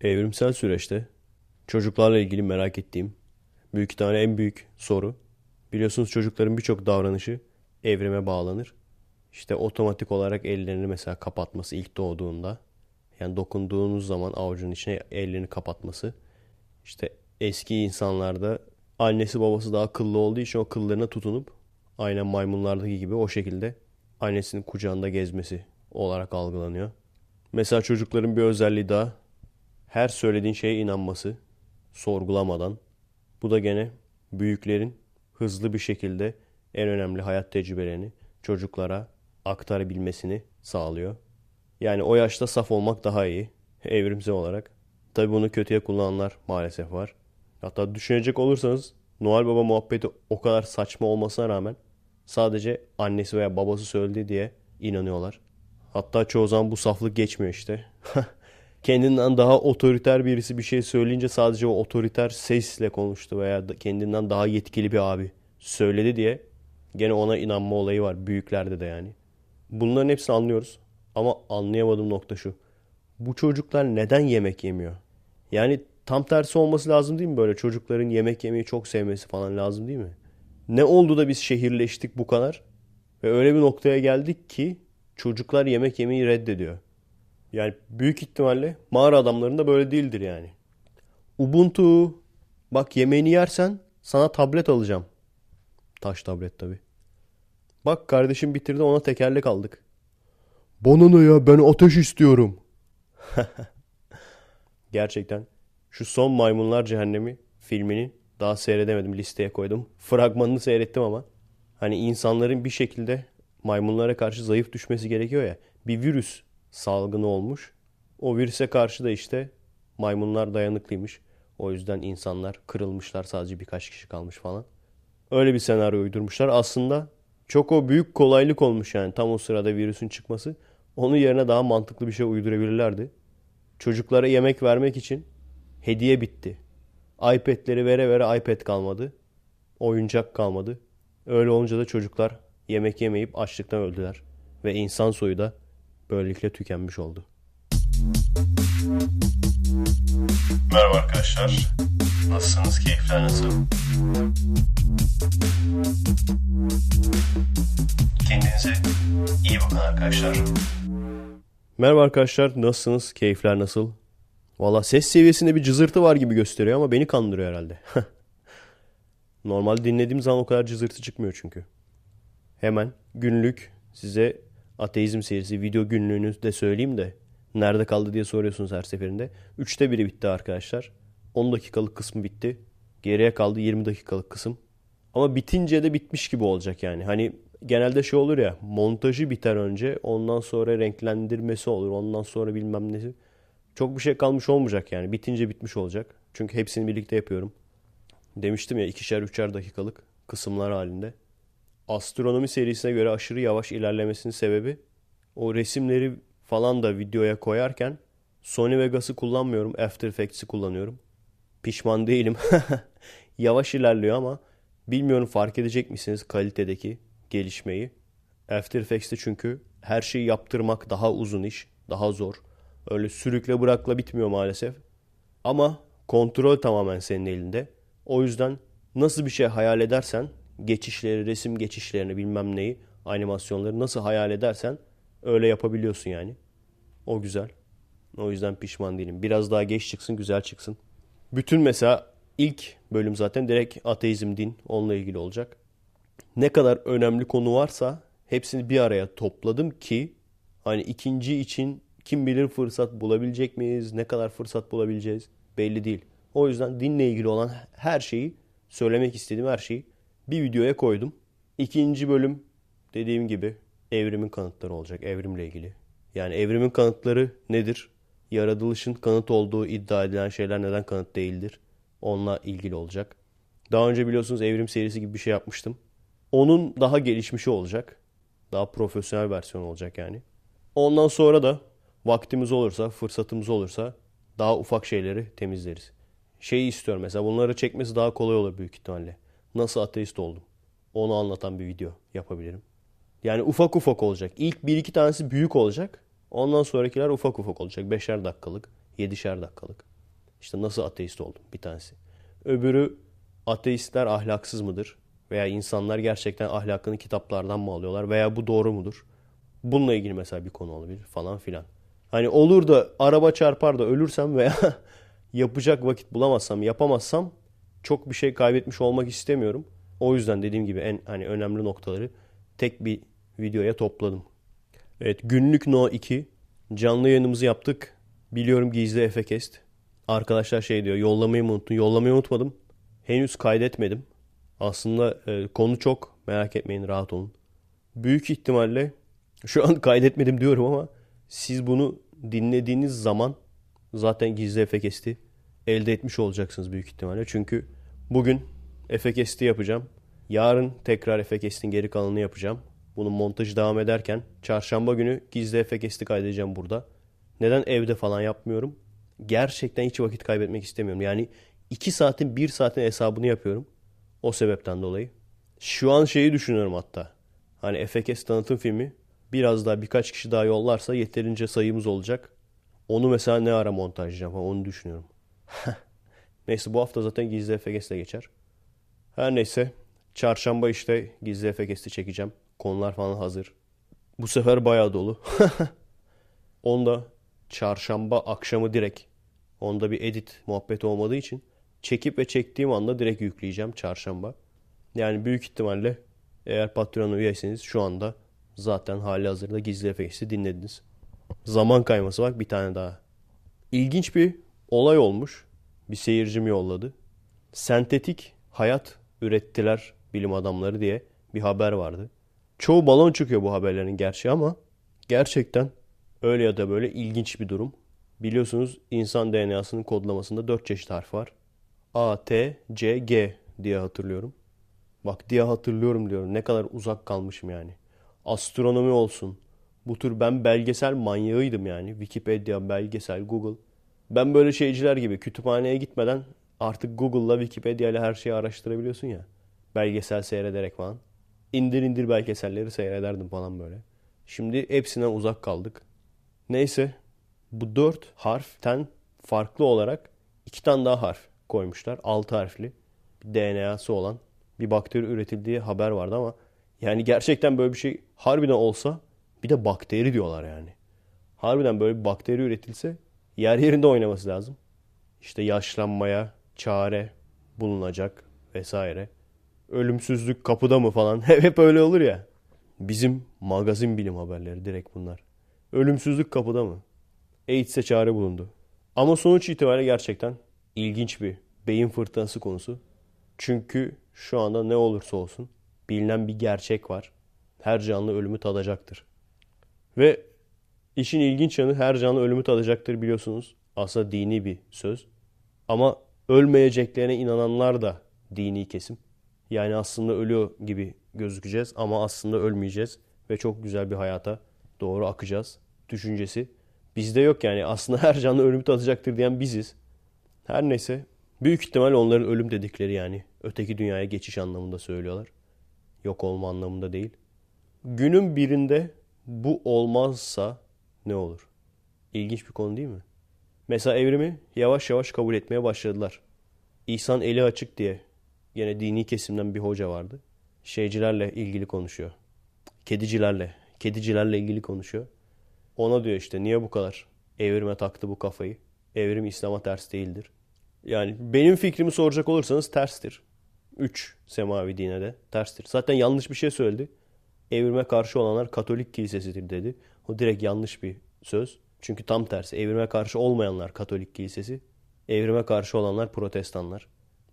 Evrimsel süreçte çocuklarla ilgili merak ettiğim büyük tane en büyük soru. Biliyorsunuz çocukların birçok davranışı evrime bağlanır. İşte otomatik olarak ellerini mesela kapatması ilk doğduğunda. Yani dokunduğunuz zaman avucun içine ellerini kapatması. İşte eski insanlarda annesi babası daha kıllı olduğu için o kıllarına tutunup aynen maymunlardaki gibi o şekilde annesinin kucağında gezmesi olarak algılanıyor. Mesela çocukların bir özelliği daha her söylediğin şeye inanması sorgulamadan. Bu da gene büyüklerin hızlı bir şekilde en önemli hayat tecrübelerini çocuklara aktarabilmesini sağlıyor. Yani o yaşta saf olmak daha iyi evrimsel olarak. Tabi bunu kötüye kullananlar maalesef var. Hatta düşünecek olursanız Noel Baba muhabbeti o kadar saçma olmasına rağmen sadece annesi veya babası söyledi diye inanıyorlar. Hatta çoğu zaman bu saflık geçmiyor işte. kendinden daha otoriter birisi bir şey söyleyince sadece o otoriter sesle konuştu veya kendinden daha yetkili bir abi söyledi diye gene ona inanma olayı var büyüklerde de yani. Bunların hepsini anlıyoruz ama anlayamadığım nokta şu. Bu çocuklar neden yemek yemiyor? Yani tam tersi olması lazım değil mi böyle çocukların yemek yemeyi çok sevmesi falan lazım değil mi? Ne oldu da biz şehirleştik bu kadar? Ve öyle bir noktaya geldik ki çocuklar yemek yemeyi reddediyor. Yani büyük ihtimalle mağara adamlarında böyle değildir yani. Ubuntu bak yemeğini yersen sana tablet alacağım. Taş tablet tabi. Bak kardeşim bitirdi ona tekerlek aldık. Bana ne ya ben ateş istiyorum. Gerçekten şu son Maymunlar Cehennemi filmini daha seyredemedim listeye koydum. Fragmanını seyrettim ama hani insanların bir şekilde maymunlara karşı zayıf düşmesi gerekiyor ya. Bir virüs salgını olmuş. O virüse karşı da işte maymunlar dayanıklıymış. O yüzden insanlar kırılmışlar sadece birkaç kişi kalmış falan. Öyle bir senaryo uydurmuşlar. Aslında çok o büyük kolaylık olmuş yani tam o sırada virüsün çıkması. Onun yerine daha mantıklı bir şey uydurabilirlerdi. Çocuklara yemek vermek için hediye bitti. iPad'leri vere vere iPad kalmadı. Oyuncak kalmadı. Öyle olunca da çocuklar yemek yemeyip açlıktan öldüler. Ve insan soyu da böylelikle tükenmiş oldu. Merhaba arkadaşlar. Nasılsınız? Keyifler nasıl? Kendinize iyi bakın arkadaşlar. Merhaba arkadaşlar. Nasılsınız? Keyifler nasıl? Valla ses seviyesinde bir cızırtı var gibi gösteriyor ama beni kandırıyor herhalde. Normal dinlediğim zaman o kadar cızırtı çıkmıyor çünkü. Hemen günlük size ateizm serisi video günlüğünü de söyleyeyim de nerede kaldı diye soruyorsunuz her seferinde. Üçte biri bitti arkadaşlar. 10 dakikalık kısmı bitti. Geriye kaldı 20 dakikalık kısım. Ama bitince de bitmiş gibi olacak yani. Hani genelde şey olur ya montajı biter önce ondan sonra renklendirmesi olur ondan sonra bilmem nesi. Çok bir şey kalmış olmayacak yani bitince bitmiş olacak. Çünkü hepsini birlikte yapıyorum. Demiştim ya ikişer üçer dakikalık kısımlar halinde astronomi serisine göre aşırı yavaş ilerlemesinin sebebi o resimleri falan da videoya koyarken Sony Vegas'ı kullanmıyorum. After Effects'i kullanıyorum. Pişman değilim. yavaş ilerliyor ama bilmiyorum fark edecek misiniz kalitedeki gelişmeyi. After Effects'te çünkü her şeyi yaptırmak daha uzun iş, daha zor. Öyle sürükle bırakla bitmiyor maalesef. Ama kontrol tamamen senin elinde. O yüzden nasıl bir şey hayal edersen geçişleri, resim geçişlerini bilmem neyi, animasyonları nasıl hayal edersen öyle yapabiliyorsun yani. O güzel. O yüzden pişman değilim. Biraz daha geç çıksın, güzel çıksın. Bütün mesela ilk bölüm zaten direkt ateizm, din onunla ilgili olacak. Ne kadar önemli konu varsa hepsini bir araya topladım ki hani ikinci için kim bilir fırsat bulabilecek miyiz, ne kadar fırsat bulabileceğiz belli değil. O yüzden dinle ilgili olan her şeyi söylemek istediğim her şeyi bir videoya koydum. İkinci bölüm dediğim gibi evrimin kanıtları olacak. Evrimle ilgili. Yani evrimin kanıtları nedir? Yaratılışın kanıt olduğu iddia edilen şeyler neden kanıt değildir? Onunla ilgili olacak. Daha önce biliyorsunuz evrim serisi gibi bir şey yapmıştım. Onun daha gelişmişi olacak. Daha profesyonel versiyon olacak yani. Ondan sonra da vaktimiz olursa, fırsatımız olursa daha ufak şeyleri temizleriz. Şeyi istiyorum mesela bunları çekmesi daha kolay olur büyük ihtimalle nasıl ateist oldum. Onu anlatan bir video yapabilirim. Yani ufak ufak olacak. İlk bir iki tanesi büyük olacak. Ondan sonrakiler ufak ufak olacak. Beşer dakikalık, 7'şer dakikalık. İşte nasıl ateist oldum bir tanesi. Öbürü ateistler ahlaksız mıdır? Veya insanlar gerçekten ahlakını kitaplardan mı alıyorlar? Veya bu doğru mudur? Bununla ilgili mesela bir konu olabilir falan filan. Hani olur da araba çarpar da ölürsem veya yapacak vakit bulamazsam, yapamazsam çok bir şey kaybetmiş olmak istemiyorum. O yüzden dediğim gibi en hani önemli noktaları tek bir videoya topladım. Evet günlük No 2 canlı yayınımızı yaptık. Biliyorum gizli Efekest. Arkadaşlar şey diyor yollamayı mı unuttun? Yollamayı unutmadım. Henüz kaydetmedim. Aslında e, konu çok merak etmeyin rahat olun. Büyük ihtimalle şu an kaydetmedim diyorum ama siz bunu dinlediğiniz zaman zaten gizli Efekest'i elde etmiş olacaksınız büyük ihtimalle. Çünkü bugün Efekest'i yapacağım. Yarın tekrar Efekest'in geri kalanını yapacağım. Bunun montajı devam ederken çarşamba günü gizli Efekest'i kaydedeceğim burada. Neden evde falan yapmıyorum? Gerçekten hiç vakit kaybetmek istemiyorum. Yani 2 saatin 1 saatin hesabını yapıyorum. O sebepten dolayı. Şu an şeyi düşünüyorum hatta. Hani FKS tanıtım filmi biraz daha birkaç kişi daha yollarsa yeterince sayımız olacak. Onu mesela ne ara montajlayacağım onu düşünüyorum. neyse bu hafta zaten gizli FKS'le geçer. Her neyse çarşamba işte gizli FKS'i çekeceğim. Konular falan hazır. Bu sefer bayağı dolu. Onda çarşamba akşamı direkt onda bir edit muhabbeti olmadığı için çekip ve çektiğim anda direkt yükleyeceğim çarşamba. Yani büyük ihtimalle eğer Patreon üyesiniz şu anda zaten hali hazırda gizli efekti dinlediniz. Zaman kayması bak bir tane daha. İlginç bir olay olmuş. Bir seyircim yolladı. Sentetik hayat ürettiler bilim adamları diye bir haber vardı. Çoğu balon çıkıyor bu haberlerin gerçi ama gerçekten öyle ya da böyle ilginç bir durum. Biliyorsunuz insan DNA'sının kodlamasında 4 çeşit harf var. A, T, C, G diye hatırlıyorum. Bak diye hatırlıyorum diyorum. Ne kadar uzak kalmışım yani. Astronomi olsun. Bu tür ben belgesel manyağıydım yani. Wikipedia, belgesel, Google. Ben böyle şeyciler gibi kütüphaneye gitmeden artık Google'la Wikipedia ile her şeyi araştırabiliyorsun ya. Belgesel seyrederek falan. İndir indir belgeselleri seyrederdim falan böyle. Şimdi hepsinden uzak kaldık. Neyse bu dört harften farklı olarak iki tane daha harf koymuşlar. Altı harfli bir DNA'sı olan bir bakteri üretildiği haber vardı ama yani gerçekten böyle bir şey harbiden olsa bir de bakteri diyorlar yani. Harbiden böyle bir bakteri üretilse yer yerinde oynaması lazım. İşte yaşlanmaya çare bulunacak vesaire. Ölümsüzlük kapıda mı falan hep öyle olur ya. Bizim magazin bilim haberleri direkt bunlar. Ölümsüzlük kapıda mı? AIDS'e çare bulundu. Ama sonuç itibariyle gerçekten ilginç bir beyin fırtınası konusu. Çünkü şu anda ne olursa olsun bilinen bir gerçek var. Her canlı ölümü tadacaktır. Ve işin ilginç yanı her canlı ölümü tadacaktır biliyorsunuz. Aslında dini bir söz. Ama ölmeyeceklerine inananlar da dini kesim. Yani aslında ölüyor gibi gözükeceğiz ama aslında ölmeyeceğiz ve çok güzel bir hayata doğru akacağız düşüncesi. Bizde yok yani aslında her canlı ölümü tadacaktır diyen biziz. Her neyse büyük ihtimal onların ölüm dedikleri yani öteki dünyaya geçiş anlamında söylüyorlar. Yok olma anlamında değil. Günün birinde bu olmazsa ne olur? İlginç bir konu değil mi? Mesela evrimi yavaş yavaş kabul etmeye başladılar. İhsan eli açık diye yine dini kesimden bir hoca vardı. Şeycilerle ilgili konuşuyor. Kedicilerle, kedicilerle ilgili konuşuyor. Ona diyor işte niye bu kadar evrime taktı bu kafayı? Evrim İslam'a ters değildir. Yani benim fikrimi soracak olursanız terstir. Üç semavi dine de terstir. Zaten yanlış bir şey söyledi. Evrime karşı olanlar Katolik kilisesidir dedi. O direkt yanlış bir söz. Çünkü tam tersi. Evrime karşı olmayanlar Katolik kilisesi. Evrime karşı olanlar protestanlar.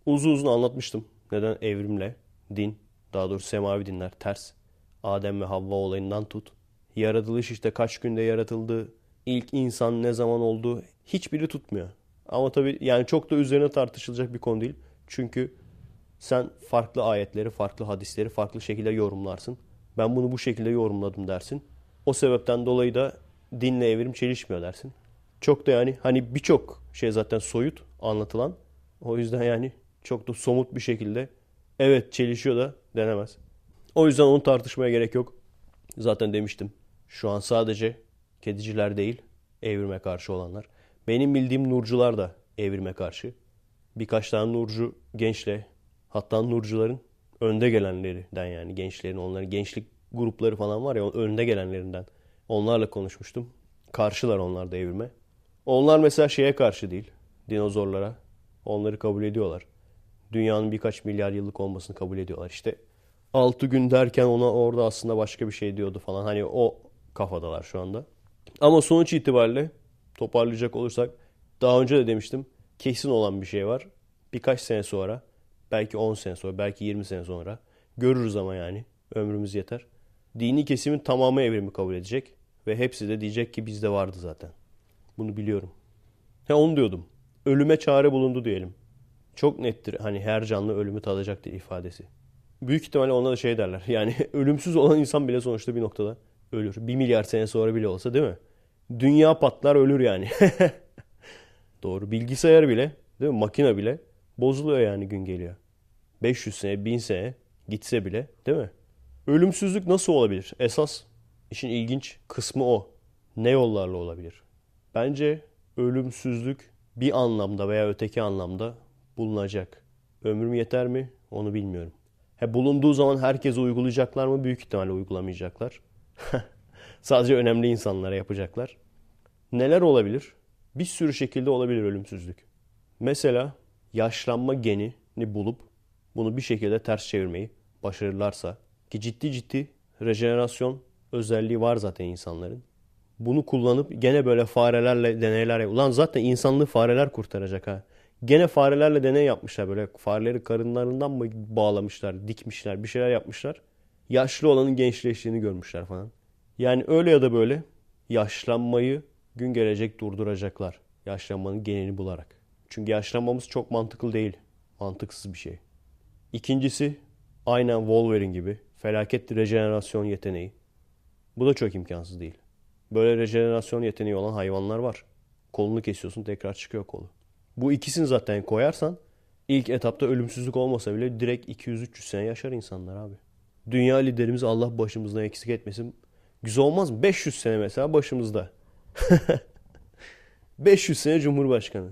Uzun uzun anlatmıştım. Neden evrimle din, daha doğrusu semavi dinler ters. Adem ve Havva olayından tut. Yaratılış işte kaç günde yaratıldı, ilk insan ne zaman oldu hiçbiri tutmuyor. Ama tabii yani çok da üzerine tartışılacak bir konu değil. Çünkü sen farklı ayetleri, farklı hadisleri farklı şekilde yorumlarsın. Ben bunu bu şekilde yorumladım dersin. O sebepten dolayı da dinle evrim çelişmiyor dersin. Çok da yani hani birçok şey zaten soyut anlatılan. O yüzden yani çok da somut bir şekilde evet çelişiyor da denemez. O yüzden onu tartışmaya gerek yok. Zaten demiştim. Şu an sadece kediciler değil, evrime karşı olanlar. Benim bildiğim nurcular da evrime karşı. Birkaç tane nurcu gençle hatta nurcuların önde gelenlerinden yani gençlerin onların gençlik grupları falan var ya önde gelenlerinden. Onlarla konuşmuştum. Karşılar onlar da. Onlar mesela şeye karşı değil. Dinozorlara. Onları kabul ediyorlar. Dünyanın birkaç milyar yıllık olmasını kabul ediyorlar. İşte 6 gün derken ona orada aslında başka bir şey diyordu falan. Hani o kafadalar şu anda. Ama sonuç itibariyle toparlayacak olursak daha önce de demiştim kesin olan bir şey var. Birkaç sene sonra belki 10 sene sonra belki 20 sene sonra görürüz ama yani ömrümüz yeter. Dini kesimin tamamı evrimi kabul edecek ve hepsi de diyecek ki bizde vardı zaten. Bunu biliyorum. He onu diyordum. Ölüme çare bulundu diyelim. Çok nettir hani her canlı ölümü tadacaktır ifadesi. Büyük ihtimalle ona da şey derler. Yani ölümsüz olan insan bile sonuçta bir noktada ölür. Bir milyar sene sonra bile olsa değil mi? Dünya patlar ölür yani. Doğru. Bilgisayar bile değil mi? Makine bile bozuluyor yani gün geliyor. 500 sene, 1000 sene gitse bile değil mi? Ölümsüzlük nasıl olabilir? Esas işin ilginç kısmı o. Ne yollarla olabilir? Bence ölümsüzlük bir anlamda veya öteki anlamda bulunacak. Ömrüm yeter mi? Onu bilmiyorum. He, bulunduğu zaman herkese uygulayacaklar mı? Büyük ihtimalle uygulamayacaklar. Sadece önemli insanlara yapacaklar. Neler olabilir? Bir sürü şekilde olabilir ölümsüzlük. Mesela yaşlanma genini bulup bunu bir şekilde ters çevirmeyi başarırlarsa ki ciddi ciddi rejenerasyon özelliği var zaten insanların. Bunu kullanıp gene böyle farelerle deneyler. Ulan zaten insanlığı fareler kurtaracak ha. Gene farelerle deney yapmışlar böyle. Fareleri karınlarından mı bağlamışlar, dikmişler, bir şeyler yapmışlar. Yaşlı olanın gençleştiğini görmüşler falan. Yani öyle ya da böyle yaşlanmayı gün gelecek durduracaklar. Yaşlanmanın genini bularak. Çünkü yaşlanmamız çok mantıklı değil. Mantıksız bir şey. İkincisi aynen Wolverine gibi felaket rejenerasyon yeteneği. Bu da çok imkansız değil. Böyle rejenerasyon yeteneği olan hayvanlar var. Kolunu kesiyorsun tekrar çıkıyor kolu. Bu ikisini zaten koyarsan ilk etapta ölümsüzlük olmasa bile direkt 200-300 sene yaşar insanlar abi. Dünya liderimiz Allah başımızdan eksik etmesin. Güzel olmaz mı? 500 sene mesela başımızda. 500 sene Cumhurbaşkanı.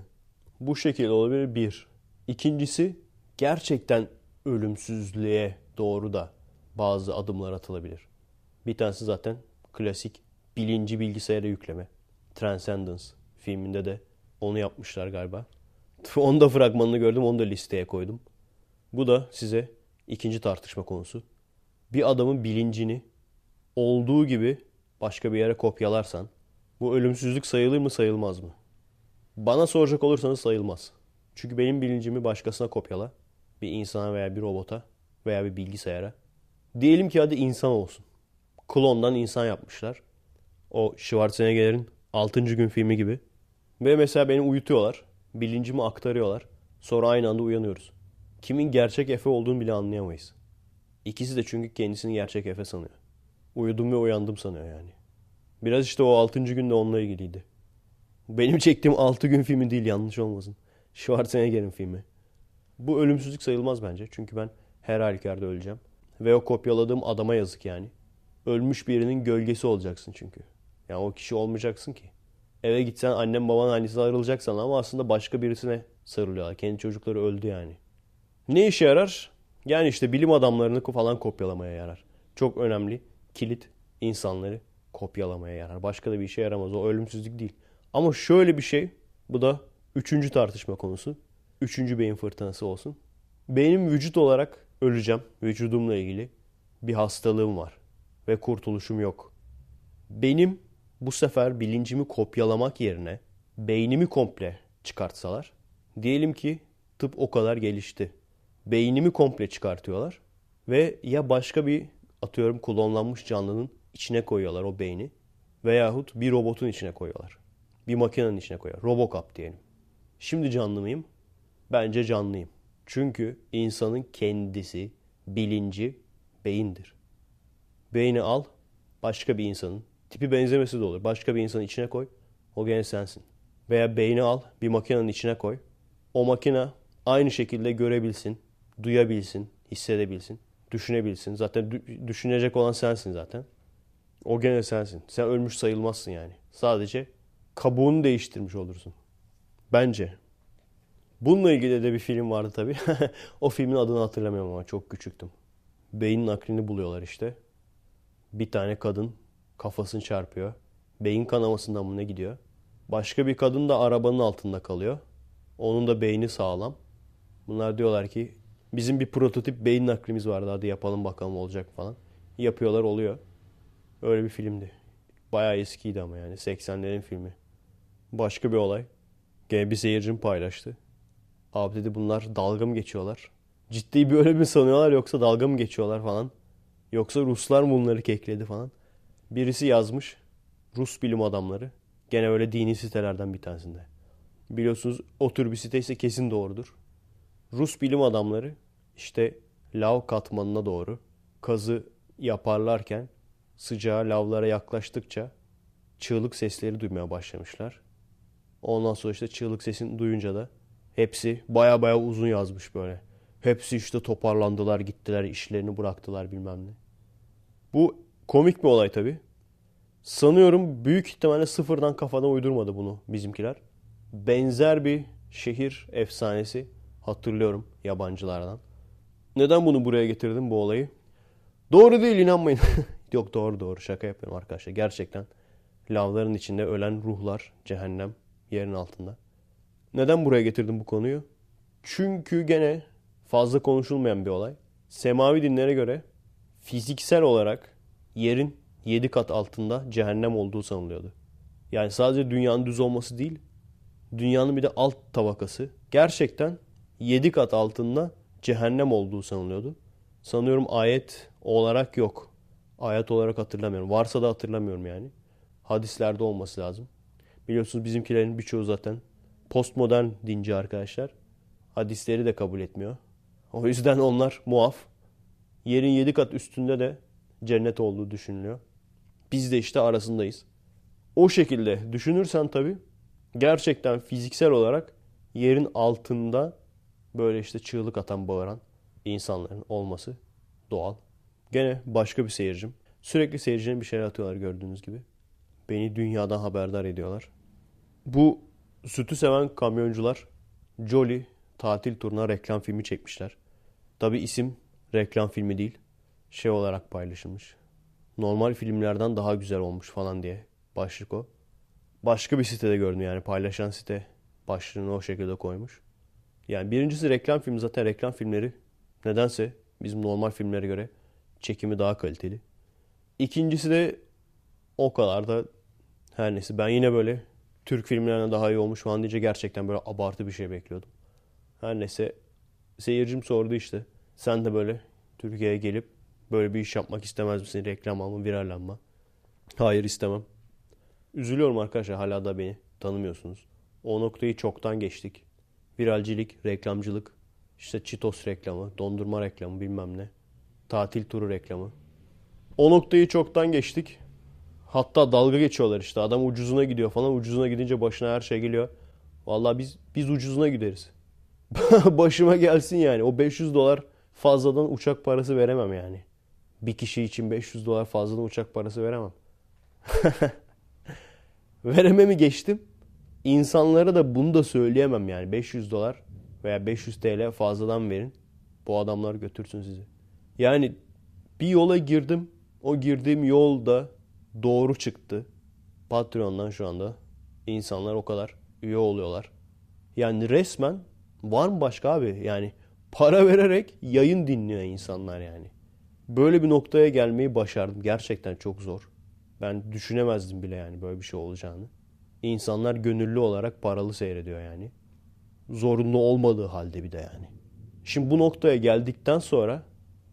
Bu şekilde olabilir bir. İkincisi gerçekten ölümsüzlüğe doğru da bazı adımlar atılabilir. Bir tanesi zaten klasik bilinci bilgisayara yükleme. Transcendence filminde de onu yapmışlar galiba. Onu da fragmanını gördüm, onu da listeye koydum. Bu da size ikinci tartışma konusu. Bir adamın bilincini olduğu gibi başka bir yere kopyalarsan bu ölümsüzlük sayılır mı sayılmaz mı? Bana soracak olursanız sayılmaz. Çünkü benim bilincimi başkasına kopyala. Bir insana veya bir robota veya bir bilgisayara. Diyelim ki hadi insan olsun. Klondan insan yapmışlar. O Schwarzenegger'in 6. gün filmi gibi. Ve mesela beni uyutuyorlar. Bilincimi aktarıyorlar. Sonra aynı anda uyanıyoruz. Kimin gerçek Efe olduğunu bile anlayamayız. İkisi de çünkü kendisini gerçek Efe sanıyor. Uyudum ve uyandım sanıyor yani. Biraz işte o 6. gün de onunla ilgiliydi. Benim çektiğim 6 gün filmi değil yanlış olmasın. Schwarzenegger'in filmi. Bu ölümsüzlük sayılmaz bence. Çünkü ben her halükarda öleceğim. Ve o kopyaladığım adama yazık yani. Ölmüş birinin gölgesi olacaksın çünkü. Yani o kişi olmayacaksın ki. Eve gitsen annem baban annesi ayrılacaksan ama aslında başka birisine sarılıyorlar. Kendi çocukları öldü yani. Ne işe yarar? Yani işte bilim adamlarını falan kopyalamaya yarar. Çok önemli. Kilit insanları kopyalamaya yarar. Başka da bir işe yaramaz. O ölümsüzlük değil. Ama şöyle bir şey. Bu da üçüncü tartışma konusu. Üçüncü beyin fırtınası olsun. Benim vücut olarak öleceğim. Vücudumla ilgili bir hastalığım var. Ve kurtuluşum yok. Benim bu sefer bilincimi kopyalamak yerine beynimi komple çıkartsalar. Diyelim ki tıp o kadar gelişti. Beynimi komple çıkartıyorlar. Ve ya başka bir atıyorum klonlanmış canlının içine koyuyorlar o beyni. Veyahut bir robotun içine koyuyorlar. Bir makinenin içine koyuyorlar. Robocop diyelim. Şimdi canlı mıyım? Bence canlıyım. Çünkü insanın kendisi, bilinci beyindir. Beyni al, başka bir insanın, tipi benzemesi de olur. Başka bir insanın içine koy, o gene sensin. Veya beyni al, bir makinenin içine koy. O makine aynı şekilde görebilsin, duyabilsin, hissedebilsin, düşünebilsin. Zaten düşünecek olan sensin zaten. O gene sensin. Sen ölmüş sayılmazsın yani. Sadece kabuğunu değiştirmiş olursun. Bence. Bununla ilgili de bir film vardı tabii. o filmin adını hatırlamıyorum ama çok küçüktüm. Beyin naklini buluyorlar işte. Bir tane kadın kafasını çarpıyor. Beyin kanamasından mı ne gidiyor? Başka bir kadın da arabanın altında kalıyor. Onun da beyni sağlam. Bunlar diyorlar ki bizim bir prototip beyin naklimiz vardı hadi yapalım bakalım olacak falan. Yapıyorlar oluyor. Öyle bir filmdi. Bayağı eskiydi ama yani 80'lerin filmi. Başka bir olay. Gene bir seyircim paylaştı. Abi dedi bunlar dalga mı geçiyorlar? Ciddi bir öyle mi sanıyorlar yoksa dalga mı geçiyorlar falan? Yoksa Ruslar mı bunları kekledi falan? Birisi yazmış. Rus bilim adamları. Gene öyle dini sitelerden bir tanesinde. Biliyorsunuz o tür bir site ise kesin doğrudur. Rus bilim adamları işte lav katmanına doğru kazı yaparlarken sıcağı lavlara yaklaştıkça çığlık sesleri duymaya başlamışlar. Ondan sonra işte çığlık sesini duyunca da hepsi baya baya uzun yazmış böyle. Hepsi işte toparlandılar gittiler işlerini bıraktılar bilmem ne. Bu komik bir olay tabi. Sanıyorum büyük ihtimalle sıfırdan kafadan uydurmadı bunu bizimkiler. Benzer bir şehir efsanesi hatırlıyorum yabancılardan. Neden bunu buraya getirdim bu olayı? Doğru değil inanmayın. Yok doğru doğru şaka yapıyorum arkadaşlar. Gerçekten lavların içinde ölen ruhlar cehennem yerin altında. Neden buraya getirdim bu konuyu? Çünkü gene fazla konuşulmayan bir olay. Semavi dinlere göre fiziksel olarak yerin 7 kat altında cehennem olduğu sanılıyordu. Yani sadece dünyanın düz olması değil, dünyanın bir de alt tabakası gerçekten 7 kat altında cehennem olduğu sanılıyordu. Sanıyorum ayet olarak yok. Ayet olarak hatırlamıyorum. Varsa da hatırlamıyorum yani. Hadislerde olması lazım. Biliyorsunuz bizimkilerin birçoğu zaten postmodern dinci arkadaşlar. Hadisleri de kabul etmiyor. O yüzden onlar muaf. Yerin 7 kat üstünde de cennet olduğu düşünülüyor. Biz de işte arasındayız. O şekilde düşünürsen tabii gerçekten fiziksel olarak yerin altında böyle işte çığlık atan bağıran insanların olması doğal. Gene başka bir seyircim. Sürekli seyircinin bir şeyler atıyorlar gördüğünüz gibi. Beni dünyadan haberdar ediyorlar. Bu sütü seven kamyoncular Jolly tatil turuna reklam filmi çekmişler. Tabi isim reklam filmi değil. Şey olarak paylaşılmış. Normal filmlerden daha güzel olmuş falan diye başlık o. Başka bir sitede gördüm yani paylaşan site başlığını o şekilde koymuş. Yani birincisi reklam filmi zaten reklam filmleri nedense bizim normal filmlere göre çekimi daha kaliteli. İkincisi de o kadar da her neyse ben yine böyle Türk filmlerine daha iyi olmuş falan deyince gerçekten böyle abartı bir şey bekliyordum. Her neyse seyircim sordu işte. Sen de böyle Türkiye'ye gelip böyle bir iş yapmak istemez misin? Reklam alma, virallanma. Hayır istemem. Üzülüyorum arkadaşlar hala da beni tanımıyorsunuz. O noktayı çoktan geçtik. Viralcilik, reklamcılık, işte Cheetos reklamı, dondurma reklamı bilmem ne. Tatil turu reklamı. O noktayı çoktan geçtik. Hatta dalga geçiyorlar işte. Adam ucuzuna gidiyor falan. Ucuzuna gidince başına her şey geliyor. Vallahi biz biz ucuzuna gideriz. Başıma gelsin yani. O 500 dolar fazladan uçak parası veremem yani. Bir kişi için 500 dolar fazladan uçak parası veremem. Verememi geçtim. İnsanlara da bunu da söyleyemem yani. 500 dolar veya 500 TL fazladan verin. Bu adamlar götürsün sizi. Yani bir yola girdim. O girdiğim yolda doğru çıktı. Patreon'dan şu anda insanlar o kadar üye oluyorlar. Yani resmen var mı başka abi? Yani para vererek yayın dinliyor insanlar yani. Böyle bir noktaya gelmeyi başardım. Gerçekten çok zor. Ben düşünemezdim bile yani böyle bir şey olacağını. İnsanlar gönüllü olarak paralı seyrediyor yani. Zorunlu olmadığı halde bir de yani. Şimdi bu noktaya geldikten sonra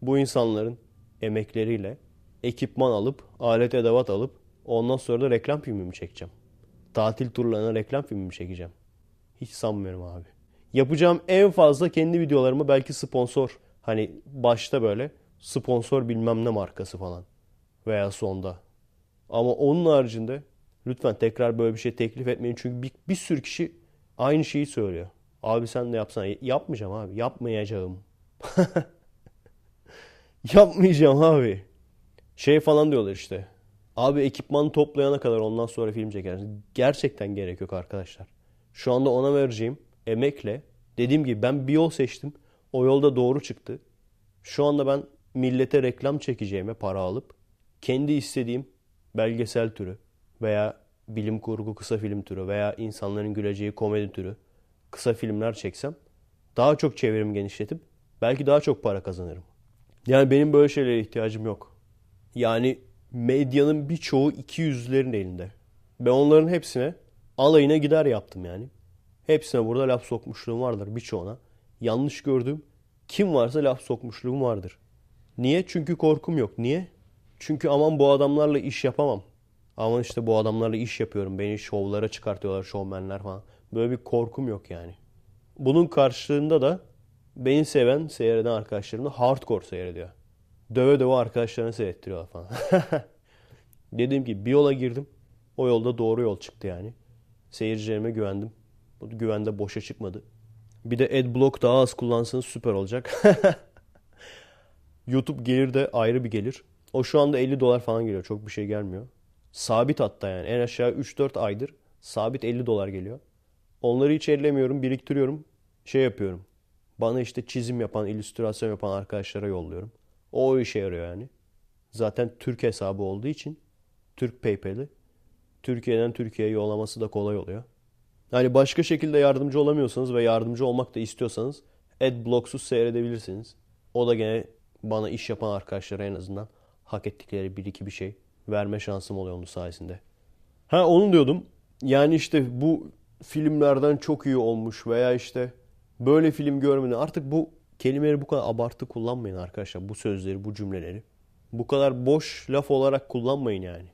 bu insanların emekleriyle ekipman alıp, alet edevat alıp ondan sonra da reklam filmi mi çekeceğim? Tatil turlarına reklam filmi mi çekeceğim? Hiç sanmıyorum abi. Yapacağım en fazla kendi videolarımı belki sponsor. Hani başta böyle sponsor bilmem ne markası falan. Veya sonda. Ama onun haricinde lütfen tekrar böyle bir şey teklif etmeyin. Çünkü bir, bir sürü kişi aynı şeyi söylüyor. Abi sen de yapsana. Yapmayacağım abi. Yapmayacağım. Yapmayacağım abi. Şey falan diyorlar işte. Abi ekipman toplayana kadar ondan sonra film çekersin. Gerçekten gerek yok arkadaşlar. Şu anda ona vereceğim emekle dediğim gibi ben bir yol seçtim. O yolda doğru çıktı. Şu anda ben millete reklam çekeceğime para alıp kendi istediğim belgesel türü veya bilim kurgu kısa film türü veya insanların güleceği komedi türü kısa filmler çeksem daha çok çevrimi genişletip belki daha çok para kazanırım. Yani benim böyle şeylere ihtiyacım yok. Yani medyanın birçoğu iki yüzlerin elinde. Ben onların hepsine alayına gider yaptım yani. Hepsine burada laf sokmuşluğum vardır birçoğuna. Yanlış gördüğüm kim varsa laf sokmuşluğum vardır. Niye? Çünkü korkum yok. Niye? Çünkü aman bu adamlarla iş yapamam. Aman işte bu adamlarla iş yapıyorum. Beni şovlara çıkartıyorlar şovmenler falan. Böyle bir korkum yok yani. Bunun karşılığında da beni seven, seyreden arkadaşlarım da hardcore seyrediyor. Döve döve arkadaşlarını seyrettiriyorlar falan. Dediğim gibi bir yola girdim. O yolda doğru yol çıktı yani. Seyircilerime güvendim. Bu güvende boşa çıkmadı. Bir de adblock daha az kullansanız süper olacak. YouTube gelir de ayrı bir gelir. O şu anda 50 dolar falan geliyor. Çok bir şey gelmiyor. Sabit hatta yani. En aşağı 3-4 aydır sabit 50 dolar geliyor. Onları hiç ellemiyorum, biriktiriyorum. Şey yapıyorum. Bana işte çizim yapan, illüstrasyon yapan arkadaşlara yolluyorum. O, o işe yarıyor yani. Zaten Türk hesabı olduğu için Türk PayPal'i Türkiye'den Türkiye'ye yollaması da kolay oluyor. Yani başka şekilde yardımcı olamıyorsanız ve yardımcı olmak da istiyorsanız Adblocks'uz seyredebilirsiniz. O da gene bana iş yapan arkadaşlara en azından hak ettikleri bir iki bir şey verme şansım oluyor onun sayesinde. Ha onu diyordum. Yani işte bu filmlerden çok iyi olmuş veya işte böyle film görmedim. Artık bu kelimeleri bu kadar abartı kullanmayın arkadaşlar. Bu sözleri, bu cümleleri. Bu kadar boş laf olarak kullanmayın yani.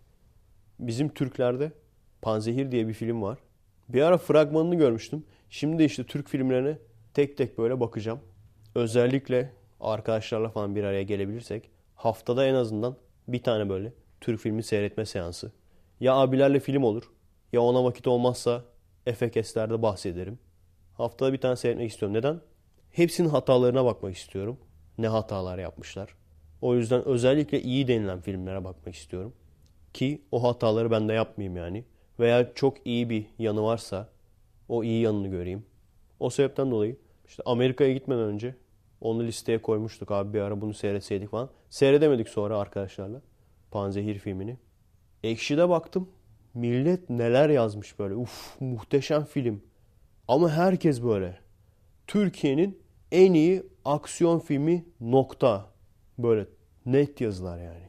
Bizim Türklerde Panzehir diye bir film var. Bir ara fragmanını görmüştüm. Şimdi işte Türk filmlerine tek tek böyle bakacağım. Özellikle arkadaşlarla falan bir araya gelebilirsek haftada en azından bir tane böyle Türk filmi seyretme seansı. Ya abilerle film olur ya ona vakit olmazsa Efekesler'de bahsederim. Haftada bir tane seyretmek istiyorum. Neden? Hepsinin hatalarına bakmak istiyorum. Ne hatalar yapmışlar. O yüzden özellikle iyi denilen filmlere bakmak istiyorum. Ki o hataları ben de yapmayayım yani. Veya çok iyi bir yanı varsa o iyi yanını göreyim. O sebepten dolayı işte Amerika'ya gitmeden önce onu listeye koymuştuk abi bir ara bunu seyretseydik falan. Seyredemedik sonra arkadaşlarla. Panzehir filmini. Ekşi'de baktım. Millet neler yazmış böyle. Uf muhteşem film. Ama herkes böyle. Türkiye'nin en iyi aksiyon filmi nokta. Böyle net yazılar yani.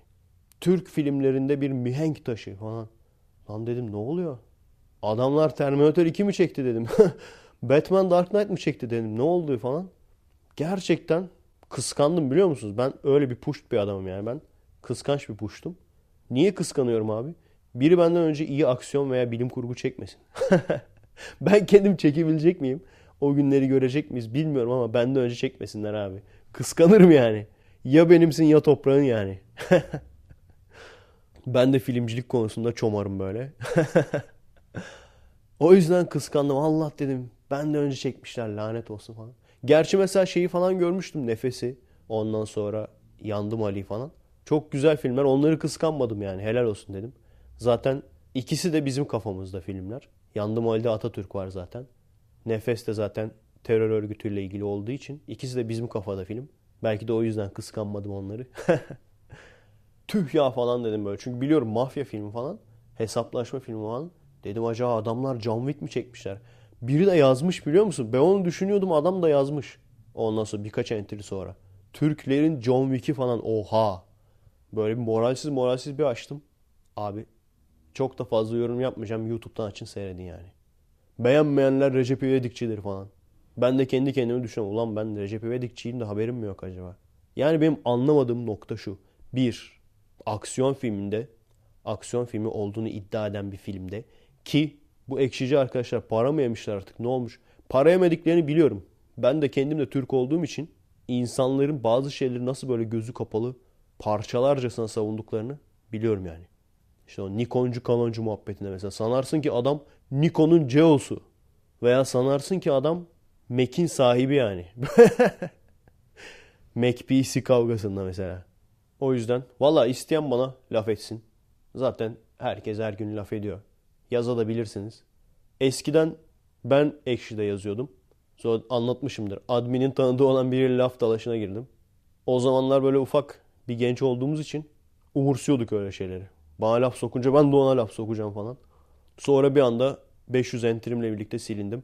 Türk filmlerinde bir mihenk taşı falan. Lan dedim ne oluyor? Adamlar Terminator 2 mi çekti dedim. Batman Dark Knight mı çekti dedim. Ne oldu falan. Gerçekten kıskandım biliyor musunuz? Ben öyle bir puşt bir adamım yani. Ben kıskanç bir puştum. Niye kıskanıyorum abi? Biri benden önce iyi aksiyon veya bilim kurgu çekmesin. ben kendim çekebilecek miyim? O günleri görecek miyiz bilmiyorum ama benden önce çekmesinler abi. Kıskanırım yani. Ya benimsin ya toprağın yani. ben de filmcilik konusunda çomarım böyle. o yüzden kıskandım. Allah dedim. Ben de önce çekmişler lanet olsun falan. Gerçi mesela şeyi falan görmüştüm Nefesi. Ondan sonra Yandım Ali falan. Çok güzel filmler. Onları kıskanmadım yani. Helal olsun dedim. Zaten ikisi de bizim kafamızda filmler. Yandım Ali'de Atatürk var zaten. Nefes de zaten terör örgütüyle ilgili olduğu için ikisi de bizim kafada film. Belki de o yüzden kıskanmadım onları. Tüh ya falan dedim böyle. Çünkü biliyorum mafya filmi falan. Hesaplaşma filmi falan. Dedim acaba adamlar John Wick mi çekmişler? Biri de yazmış biliyor musun? Ben onu düşünüyordum adam da yazmış. Ondan sonra birkaç entry sonra. Türklerin John Wick'i falan oha. Böyle bir moralsiz moralsiz bir açtım. Abi çok da fazla yorum yapmayacağım. YouTube'dan açın seyredin yani. Beğenmeyenler Recep İvedikçidir falan. Ben de kendi kendime düşünüyorum. Ulan ben Recep İvedikçiyim de haberim mi yok acaba? Yani benim anlamadığım nokta şu. Bir, aksiyon filminde, aksiyon filmi olduğunu iddia eden bir filmde ki bu ekşici arkadaşlar para mı yemişler artık ne olmuş? Para yemediklerini biliyorum. Ben de kendim de Türk olduğum için insanların bazı şeyleri nasıl böyle gözü kapalı parçalarcasına savunduklarını biliyorum yani. İşte o Nikoncu kanoncu muhabbetinde mesela sanarsın ki adam Nikon'un CEO'su veya sanarsın ki adam Mac'in sahibi yani. Mac PC kavgasında mesela. O yüzden valla isteyen bana laf etsin. Zaten herkes her gün laf ediyor. Yazabilirsiniz. Eskiden Ben Ekşi'de yazıyordum. Sonra anlatmışımdır. Admin'in tanıdığı olan biriyle laf dalaşına girdim. O zamanlar böyle ufak bir genç olduğumuz için umursuyorduk öyle şeyleri. Bana laf sokunca ben de ona laf sokacağım falan. Sonra bir anda 500 entrimle birlikte silindim.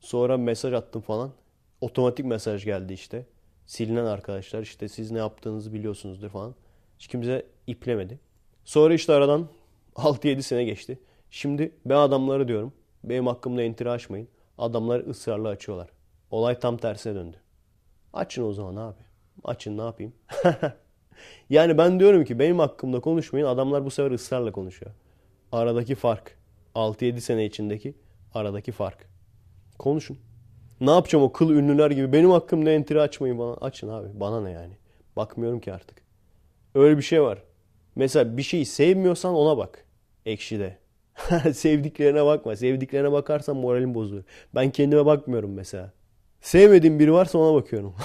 Sonra mesaj attım falan. Otomatik mesaj geldi işte. Silinen arkadaşlar işte siz ne yaptığınızı biliyorsunuzdur falan. Hiç kimse iplemedi. Sonra işte aradan 6-7 sene geçti. Şimdi ben adamları diyorum. Benim hakkımda entry açmayın. Adamlar ısrarla açıyorlar. Olay tam tersine döndü. Açın o zaman abi. Açın ne yapayım? yani ben diyorum ki benim hakkımda konuşmayın. Adamlar bu sefer ısrarla konuşuyor. Aradaki fark. 6-7 sene içindeki aradaki fark. Konuşun. Ne yapacağım o kıl ünlüler gibi? Benim hakkımda entry açmayın bana. Açın abi. Bana ne yani? Bakmıyorum ki artık. Öyle bir şey var. Mesela bir şeyi sevmiyorsan ona bak. Ekşide. Sevdiklerine bakma. Sevdiklerine bakarsan moralim bozulur. Ben kendime bakmıyorum mesela. Sevmediğim biri varsa ona bakıyorum.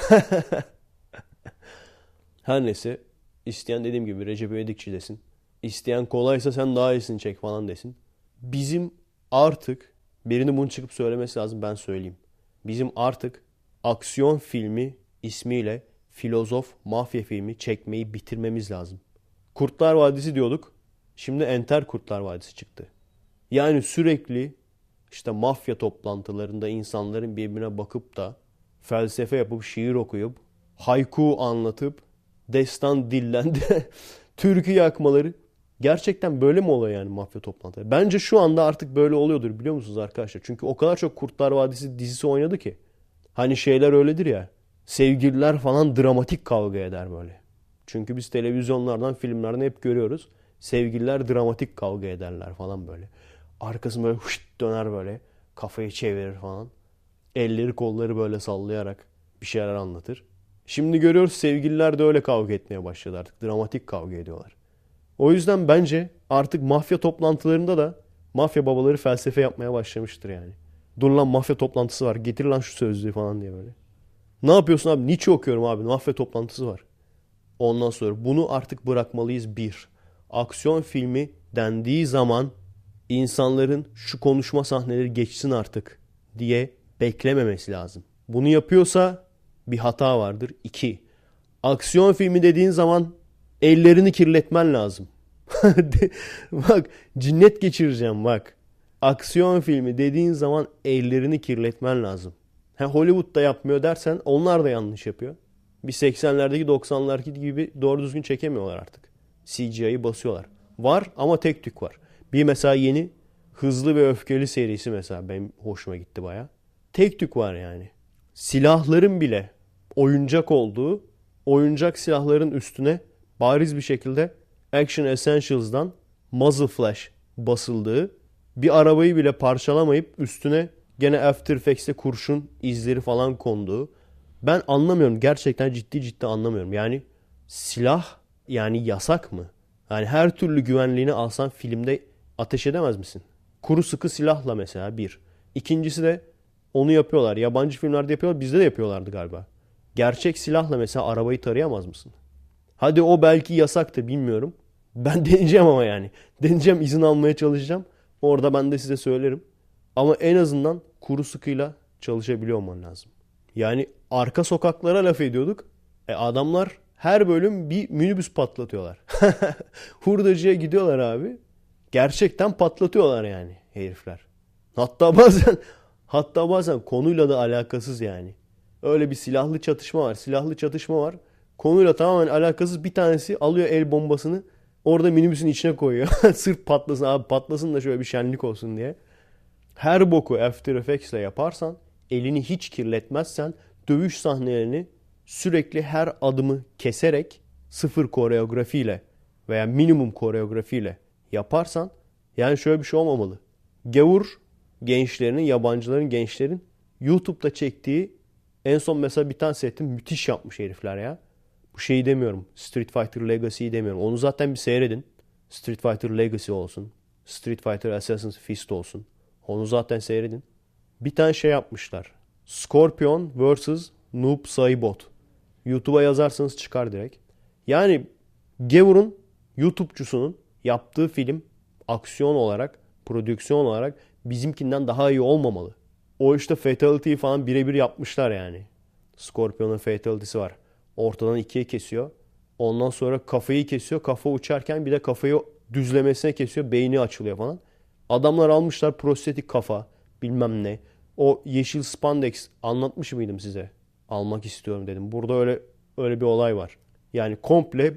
Her neyse. isteyen dediğim gibi Recep İvedikçi desin. İsteyen kolaysa sen daha iyisini çek falan desin. Bizim artık birini bunu çıkıp söylemesi lazım ben söyleyeyim. Bizim artık aksiyon filmi ismiyle filozof mafya filmi çekmeyi bitirmemiz lazım. Kurtlar Vadisi diyorduk. Şimdi Enter Kurtlar Vadisi çıktı. Yani sürekli işte mafya toplantılarında insanların birbirine bakıp da felsefe yapıp şiir okuyup hayku anlatıp destan dillendi türkü yakmaları gerçekten böyle mi oluyor yani mafya toplantıları? Bence şu anda artık böyle oluyordur biliyor musunuz arkadaşlar? Çünkü o kadar çok Kurtlar Vadisi dizisi oynadı ki. Hani şeyler öyledir ya. Sevgililer falan dramatik kavga eder böyle. Çünkü biz televizyonlardan, filmlerden hep görüyoruz. Sevgililer dramatik kavga ederler falan böyle. Arkası böyle huşt döner böyle. Kafayı çevirir falan. Elleri kolları böyle sallayarak bir şeyler anlatır. Şimdi görüyoruz sevgililer de öyle kavga etmeye başladı artık. Dramatik kavga ediyorlar. O yüzden bence artık mafya toplantılarında da mafya babaları felsefe yapmaya başlamıştır yani. Dur lan mafya toplantısı var. Getir lan şu sözlüğü falan diye böyle. Ne yapıyorsun abi? Nietzsche okuyorum abi. Mafya toplantısı var. Ondan sonra bunu artık bırakmalıyız bir. Aksiyon filmi dendiği zaman insanların şu konuşma sahneleri geçsin artık diye beklememesi lazım. Bunu yapıyorsa bir hata vardır. İki. Aksiyon filmi dediğin zaman ellerini kirletmen lazım. bak cinnet geçireceğim bak. Aksiyon filmi dediğin zaman ellerini kirletmen lazım. Ha, Hollywood'da yapmıyor dersen onlar da yanlış yapıyor. Bir 80'lerdeki 90'lardaki gibi doğru düzgün çekemiyorlar artık. CGI'yi basıyorlar. Var ama tek tük var. Bir mesela yeni Hızlı ve Öfkeli serisi mesela benim hoşuma gitti baya. Tek tük var yani. Silahların bile oyuncak olduğu, oyuncak silahların üstüne bariz bir şekilde Action Essentials'dan Muzzle Flash basıldığı, bir arabayı bile parçalamayıp üstüne gene After Effects'te kurşun izleri falan konduğu. Ben anlamıyorum. Gerçekten ciddi ciddi anlamıyorum. Yani silah yani yasak mı? Yani her türlü güvenliğini alsan filmde ateş edemez misin? Kuru sıkı silahla mesela bir. İkincisi de onu yapıyorlar. Yabancı filmlerde yapıyorlar. Bizde de yapıyorlardı galiba. Gerçek silahla mesela arabayı tarayamaz mısın? Hadi o belki yasaktı bilmiyorum. Ben deneyeceğim ama yani. Deneyeceğim izin almaya çalışacağım. Orada ben de size söylerim. Ama en azından kuru sıkıyla çalışabiliyor olman lazım. Yani arka sokaklara laf ediyorduk. E adamlar her bölüm bir minibüs patlatıyorlar. Hurdacıya gidiyorlar abi. Gerçekten patlatıyorlar yani herifler. Hatta bazen hatta bazen konuyla da alakasız yani. Öyle bir silahlı çatışma var. Silahlı çatışma var. Konuyla tamamen alakasız bir tanesi alıyor el bombasını orada minibüsün içine koyuyor. Sırf patlasın abi patlasın da şöyle bir şenlik olsun diye. Her boku After Effects ile yaparsan elini hiç kirletmezsen dövüş sahnelerini sürekli her adımı keserek sıfır koreografiyle veya minimum koreografiyle yaparsan yani şöyle bir şey olmamalı. Gavur gençlerinin, yabancıların, gençlerin YouTube'da çektiği en son mesela bir tane setim müthiş yapmış herifler ya. Bu şeyi demiyorum. Street Fighter Legacy'yi demiyorum. Onu zaten bir seyredin. Street Fighter Legacy olsun. Street Fighter Assassin's Fist olsun. Onu zaten seyredin. Bir tane şey yapmışlar. Scorpion vs. Noob Saibot. YouTube'a yazarsanız çıkar direkt. Yani Gavur'un YouTube'cusunun yaptığı film aksiyon olarak, prodüksiyon olarak bizimkinden daha iyi olmamalı. O işte fatality'yi falan birebir yapmışlar yani. Scorpion'un fatality'si var. Ortadan ikiye kesiyor. Ondan sonra kafayı kesiyor. Kafa uçarken bir de kafayı düzlemesine kesiyor. Beyni açılıyor falan. Adamlar almışlar prostetik kafa bilmem ne. O yeşil spandex anlatmış mıydım size? Almak istiyorum dedim. Burada öyle öyle bir olay var. Yani komple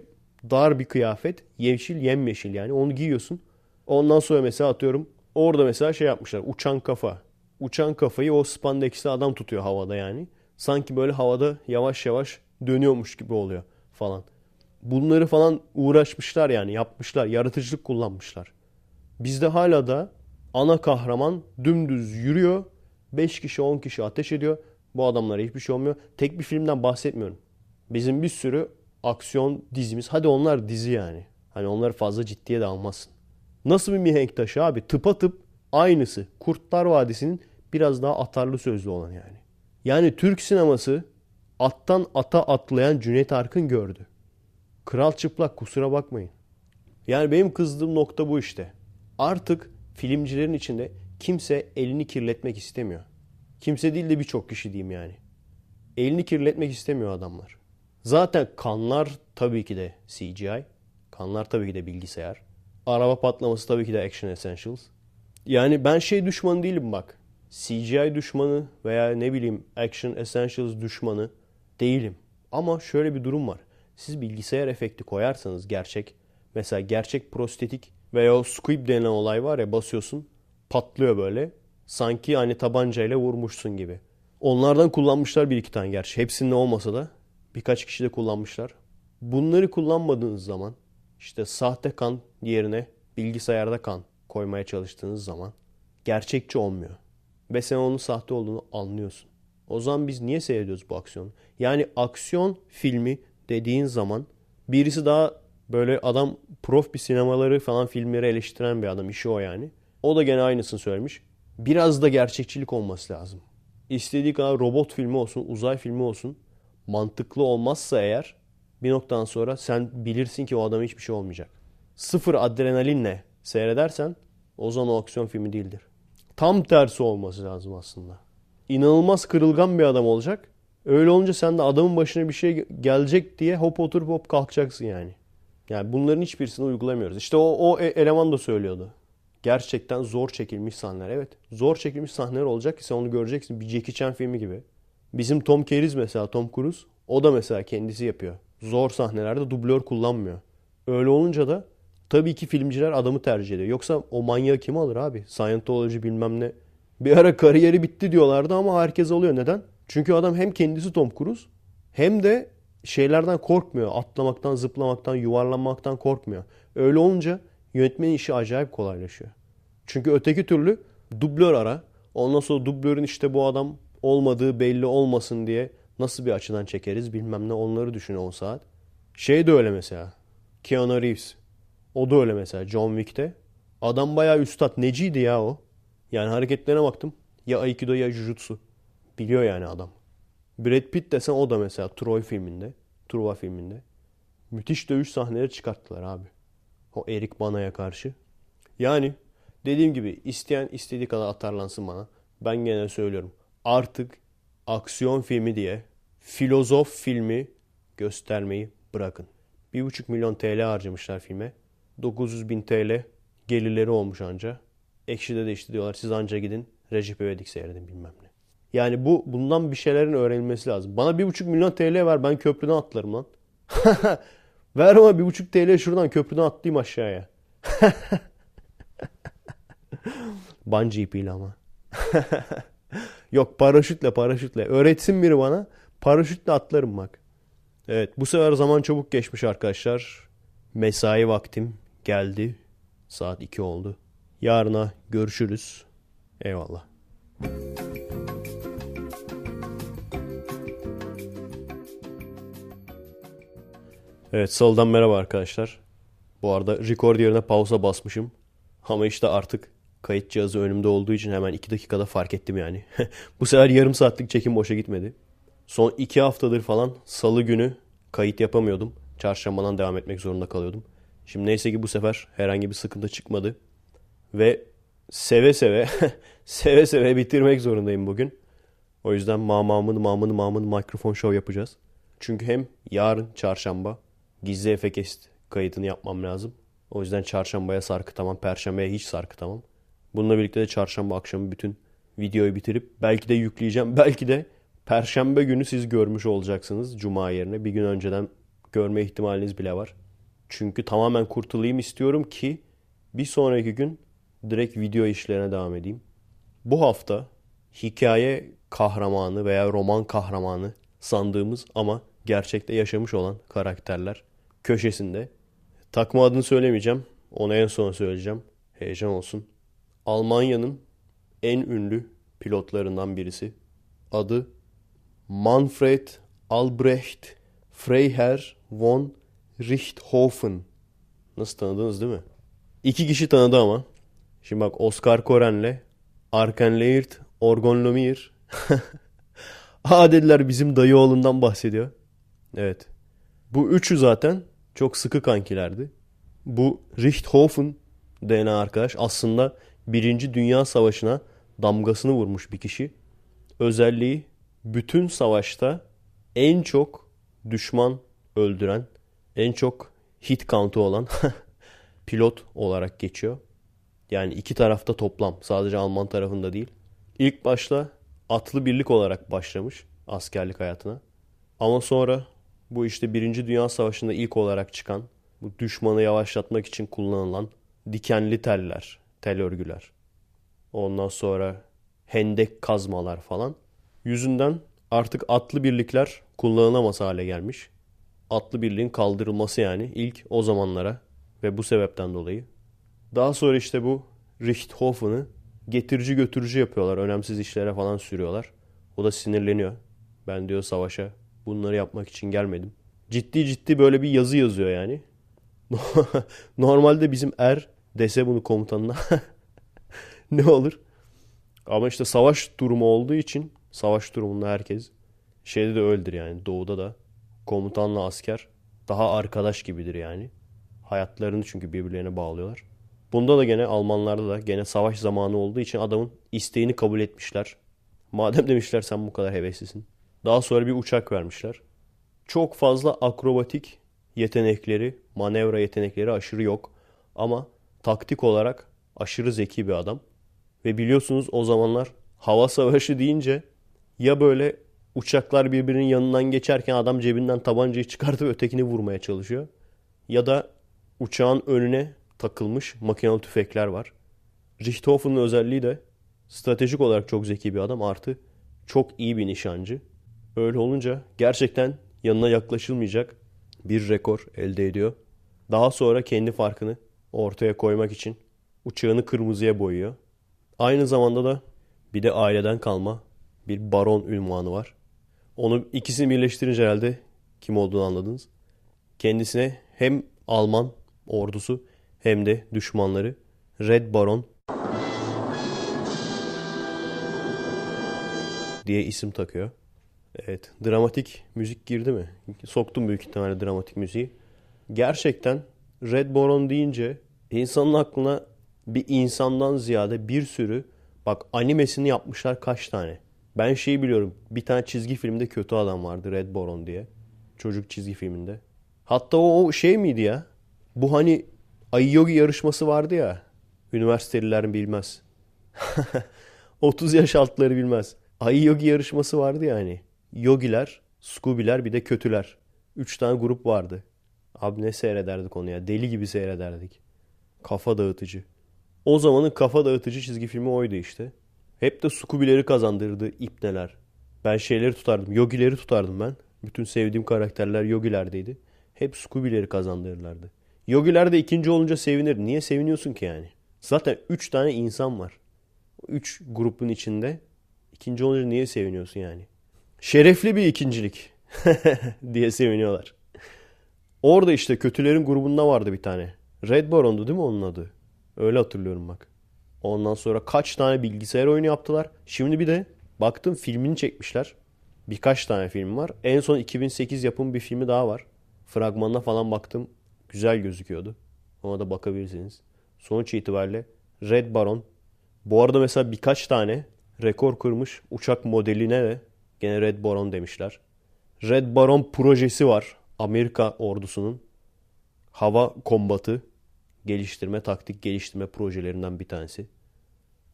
dar bir kıyafet. Yeşil yemyeşil yani. Onu giyiyorsun. Ondan sonra mesela atıyorum orada mesela şey yapmışlar. Uçan kafa. Uçan kafayı o spandex'te adam tutuyor havada yani. Sanki böyle havada yavaş yavaş dönüyormuş gibi oluyor falan. Bunları falan uğraşmışlar yani yapmışlar. Yaratıcılık kullanmışlar. Bizde hala da ana kahraman dümdüz yürüyor. 5 kişi 10 kişi ateş ediyor. Bu adamlara hiçbir şey olmuyor. Tek bir filmden bahsetmiyorum. Bizim bir sürü aksiyon dizimiz. Hadi onlar dizi yani. Hani onları fazla ciddiye de almazsın. Nasıl bir mihenk taşı abi? Tıpa tıp aynısı. Kurtlar Vadisi'nin biraz daha atarlı sözlü olan yani. Yani Türk sineması attan ata atlayan Cüneyt Arkın gördü. Kral çıplak kusura bakmayın. Yani benim kızdığım nokta bu işte. Artık filmcilerin içinde kimse elini kirletmek istemiyor. Kimse değil de birçok kişi diyeyim yani. Elini kirletmek istemiyor adamlar. Zaten kanlar tabii ki de CGI. Kanlar tabii ki de bilgisayar. Araba patlaması tabii ki de Action Essentials. Yani ben şey düşmanı değilim bak. CGI düşmanı veya ne bileyim Action Essentials düşmanı değilim. Ama şöyle bir durum var. Siz bilgisayar efekti koyarsanız gerçek, mesela gerçek prostetik veya o squib denen olay var ya basıyorsun patlıyor böyle. Sanki hani tabancayla vurmuşsun gibi. Onlardan kullanmışlar bir iki tane gerçi. Hepsinde olmasa da birkaç kişi de kullanmışlar. Bunları kullanmadığınız zaman işte sahte kan yerine bilgisayarda kan koymaya çalıştığınız zaman gerçekçi olmuyor. Ve sen onun sahte olduğunu anlıyorsun. O zaman biz niye seyrediyoruz bu aksiyonu? Yani aksiyon filmi dediğin zaman birisi daha böyle adam prof bir sinemaları falan filmleri eleştiren bir adam. işi o yani. O da gene aynısını söylemiş. Biraz da gerçekçilik olması lazım. İstediği kadar robot filmi olsun, uzay filmi olsun. Mantıklı olmazsa eğer bir noktadan sonra sen bilirsin ki o adama hiçbir şey olmayacak. Sıfır adrenalinle seyredersen o zaman o aksiyon filmi değildir. Tam tersi olması lazım aslında. İnanılmaz kırılgan bir adam olacak. Öyle olunca sen de adamın başına bir şey gelecek diye hop oturup hop kalkacaksın yani. Yani bunların hiçbirisini uygulamıyoruz. İşte o, o e, eleman da söylüyordu. Gerçekten zor çekilmiş sahneler. Evet. Zor çekilmiş sahneler olacak ki sen onu göreceksin. Bir Jackie Chan filmi gibi. Bizim Tom Cruise mesela Tom Cruise. O da mesela kendisi yapıyor. Zor sahnelerde dublör kullanmıyor. Öyle olunca da tabii ki filmciler adamı tercih ediyor. Yoksa o manyağı kim alır abi? Scientology bilmem ne. Bir ara kariyeri bitti diyorlardı ama herkes alıyor. Neden? Çünkü adam hem kendisi Tom Cruise hem de şeylerden korkmuyor. Atlamaktan, zıplamaktan, yuvarlanmaktan korkmuyor. Öyle olunca yönetmenin işi acayip kolaylaşıyor. Çünkü öteki türlü dublör ara. Ondan sonra dublörün işte bu adam olmadığı belli olmasın diye nasıl bir açıdan çekeriz bilmem ne onları düşün 10 saat. Şey de öyle mesela. Keanu Reeves. O da öyle mesela John Wick'te. Adam bayağı üstad. Neciydi ya o? Yani hareketlerine baktım. Ya Aikido ya Jujutsu. Biliyor yani adam. Brad Pitt desen o da mesela Troy filminde. Truva filminde. Müthiş dövüş sahneleri çıkarttılar abi. O Erik Bana'ya karşı. Yani dediğim gibi isteyen istediği kadar atarlansın bana. Ben gene söylüyorum. Artık aksiyon filmi diye filozof filmi göstermeyi bırakın. 1,5 milyon TL harcamışlar filme. 900 bin TL gelirleri olmuş anca. Ekşi'de de işte diyorlar siz anca gidin Recep İvedik seyredin bilmem ne. Yani bu bundan bir şeylerin öğrenilmesi lazım. Bana bir buçuk milyon TL ver ben köprüden atlarım lan. ver ama bir buçuk TL şuradan köprüden atlayayım aşağıya. Bungee ipiyle ama. Yok paraşütle paraşütle. Öğretsin biri bana. Paraşütle atlarım bak. Evet bu sefer zaman çabuk geçmiş arkadaşlar. Mesai vaktim geldi. Saat 2 oldu. Yarına görüşürüz. Eyvallah. Evet salıdan merhaba arkadaşlar. Bu arada record yerine pausa basmışım. Ama işte artık kayıt cihazı önümde olduğu için hemen 2 dakikada fark ettim yani. Bu sefer yarım saatlik çekim boşa gitmedi. Son 2 haftadır falan salı günü kayıt yapamıyordum. Çarşambadan devam etmek zorunda kalıyordum. Şimdi neyse ki bu sefer herhangi bir sıkıntı çıkmadı. Ve seve seve seve seve bitirmek zorundayım bugün. O yüzden mamamın mamın mamın mikrofon show yapacağız. Çünkü hem yarın çarşamba gizli efekest kayıtını yapmam lazım. O yüzden çarşambaya sarkıtamam, perşembeye hiç sarkıtamam. Bununla birlikte de çarşamba akşamı bütün videoyu bitirip belki de yükleyeceğim. Belki de perşembe günü siz görmüş olacaksınız cuma yerine. Bir gün önceden görme ihtimaliniz bile var. Çünkü tamamen kurtulayım istiyorum ki bir sonraki gün direkt video işlerine devam edeyim. Bu hafta hikaye kahramanı veya roman kahramanı sandığımız ama gerçekte yaşamış olan karakterler köşesinde. Takma adını söylemeyeceğim. Onu en son söyleyeceğim. Heyecan olsun. Almanya'nın en ünlü pilotlarından birisi. Adı Manfred Albrecht Freiherr von Richthofen. Nasıl tanıdınız değil mi? İki kişi tanıdı ama. Şimdi bak Oscar Koren'le Arken Leert Orgon Lomir. Aa dediler bizim dayı oğlundan bahsediyor. Evet. Bu üçü zaten çok sıkı kankilerdi. Bu Richthofen denen arkadaş aslında Birinci Dünya Savaşı'na damgasını vurmuş bir kişi. Özelliği bütün savaşta en çok düşman öldüren, en çok hit count'u olan pilot olarak geçiyor. Yani iki tarafta toplam. Sadece Alman tarafında değil. İlk başta atlı birlik olarak başlamış askerlik hayatına. Ama sonra bu işte Birinci Dünya Savaşı'nda ilk olarak çıkan bu düşmanı yavaşlatmak için kullanılan dikenli teller, tel örgüler. Ondan sonra hendek kazmalar falan. Yüzünden artık atlı birlikler kullanılamaz hale gelmiş. Atlı birliğin kaldırılması yani ilk o zamanlara ve bu sebepten dolayı. Daha sonra işte bu Richthofen'ı getirici götürücü yapıyorlar. Önemsiz işlere falan sürüyorlar. O da sinirleniyor. Ben diyor savaşa bunları yapmak için gelmedim. Ciddi ciddi böyle bir yazı yazıyor yani. Normalde bizim er dese bunu komutanına ne olur? Ama işte savaş durumu olduğu için savaş durumunda herkes şeyde de öldür yani doğuda da komutanla asker daha arkadaş gibidir yani. Hayatlarını çünkü birbirlerine bağlıyorlar. Bunda da gene Almanlarda da gene savaş zamanı olduğu için adamın isteğini kabul etmişler. Madem demişler sen bu kadar heveslisin. Daha sonra bir uçak vermişler. Çok fazla akrobatik yetenekleri, manevra yetenekleri aşırı yok. Ama taktik olarak aşırı zeki bir adam. Ve biliyorsunuz o zamanlar hava savaşı deyince ya böyle uçaklar birbirinin yanından geçerken adam cebinden tabancayı çıkartıp ötekini vurmaya çalışıyor. Ya da uçağın önüne takılmış makinalı tüfekler var. Richthofen'ın özelliği de stratejik olarak çok zeki bir adam artı çok iyi bir nişancı. Öyle olunca gerçekten yanına yaklaşılmayacak bir rekor elde ediyor. Daha sonra kendi farkını ortaya koymak için uçağını kırmızıya boyuyor. Aynı zamanda da bir de aileden kalma bir baron ünvanı var. Onu ikisini birleştirince herhalde kim olduğunu anladınız. Kendisine hem Alman ordusu hem de düşmanları Red Baron diye isim takıyor. Evet, dramatik müzik girdi mi? Soktum büyük ihtimalle dramatik müziği. Gerçekten Red Baron deyince insanın aklına bir insandan ziyade bir sürü bak animesini yapmışlar kaç tane. Ben şeyi biliyorum. Bir tane çizgi filmde kötü adam vardı Red Baron diye. Çocuk çizgi filminde. Hatta o, o şey miydi ya? Bu hani Ayı Yogi yarışması vardı ya. Üniversiteliler bilmez. 30 yaş altları bilmez. Ayı Yogi yarışması vardı ya hani. Yogiler, Scooby'ler bir de kötüler. Üç tane grup vardı. Abi ne seyrederdik onu ya. Deli gibi seyrederdik. Kafa dağıtıcı. O zamanın kafa dağıtıcı çizgi filmi oydu işte. Hep de Scooby'leri kazandırdı ipneler. Ben şeyleri tutardım. Yogileri tutardım ben. Bütün sevdiğim karakterler Yogilerdeydi. Hep Scooby'leri kazandırırlardı. Yogiler de ikinci olunca sevinir. Niye seviniyorsun ki yani? Zaten üç tane insan var. Üç grubun içinde. ikinci olunca niye seviniyorsun yani? Şerefli bir ikincilik diye seviniyorlar. Orada işte kötülerin grubunda vardı bir tane. Red Baron'du değil mi onun adı? Öyle hatırlıyorum bak. Ondan sonra kaç tane bilgisayar oyunu yaptılar. Şimdi bir de baktım filmini çekmişler. Birkaç tane film var. En son 2008 yapım bir filmi daha var. Fragmanına falan baktım. Güzel gözüküyordu. Ona da bakabilirsiniz. Sonuç itibariyle Red Baron Bu arada mesela birkaç tane rekor kırmış uçak modeline de gene Red Baron demişler. Red Baron projesi var. Amerika ordusunun hava kombatı geliştirme, taktik geliştirme projelerinden bir tanesi.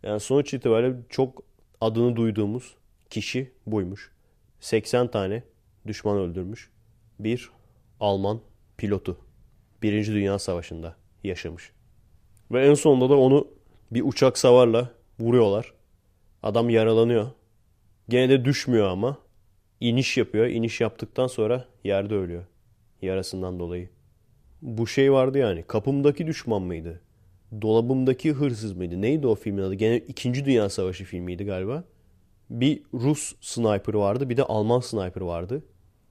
Yani sonuç itibariyle çok adını duyduğumuz kişi buymuş. 80 tane düşman öldürmüş. Bir Alman pilotu. Birinci Dünya Savaşı'nda yaşamış. Ve en sonunda da onu bir uçak savarla vuruyorlar. Adam yaralanıyor. Gene de düşmüyor ama. İniş yapıyor. İniş yaptıktan sonra yerde ölüyor. Yarasından dolayı. Bu şey vardı yani. Kapımdaki düşman mıydı? Dolabımdaki hırsız mıydı? Neydi o filmin adı? Gene 2. Dünya Savaşı filmiydi galiba. Bir Rus sniper vardı. Bir de Alman sniper vardı.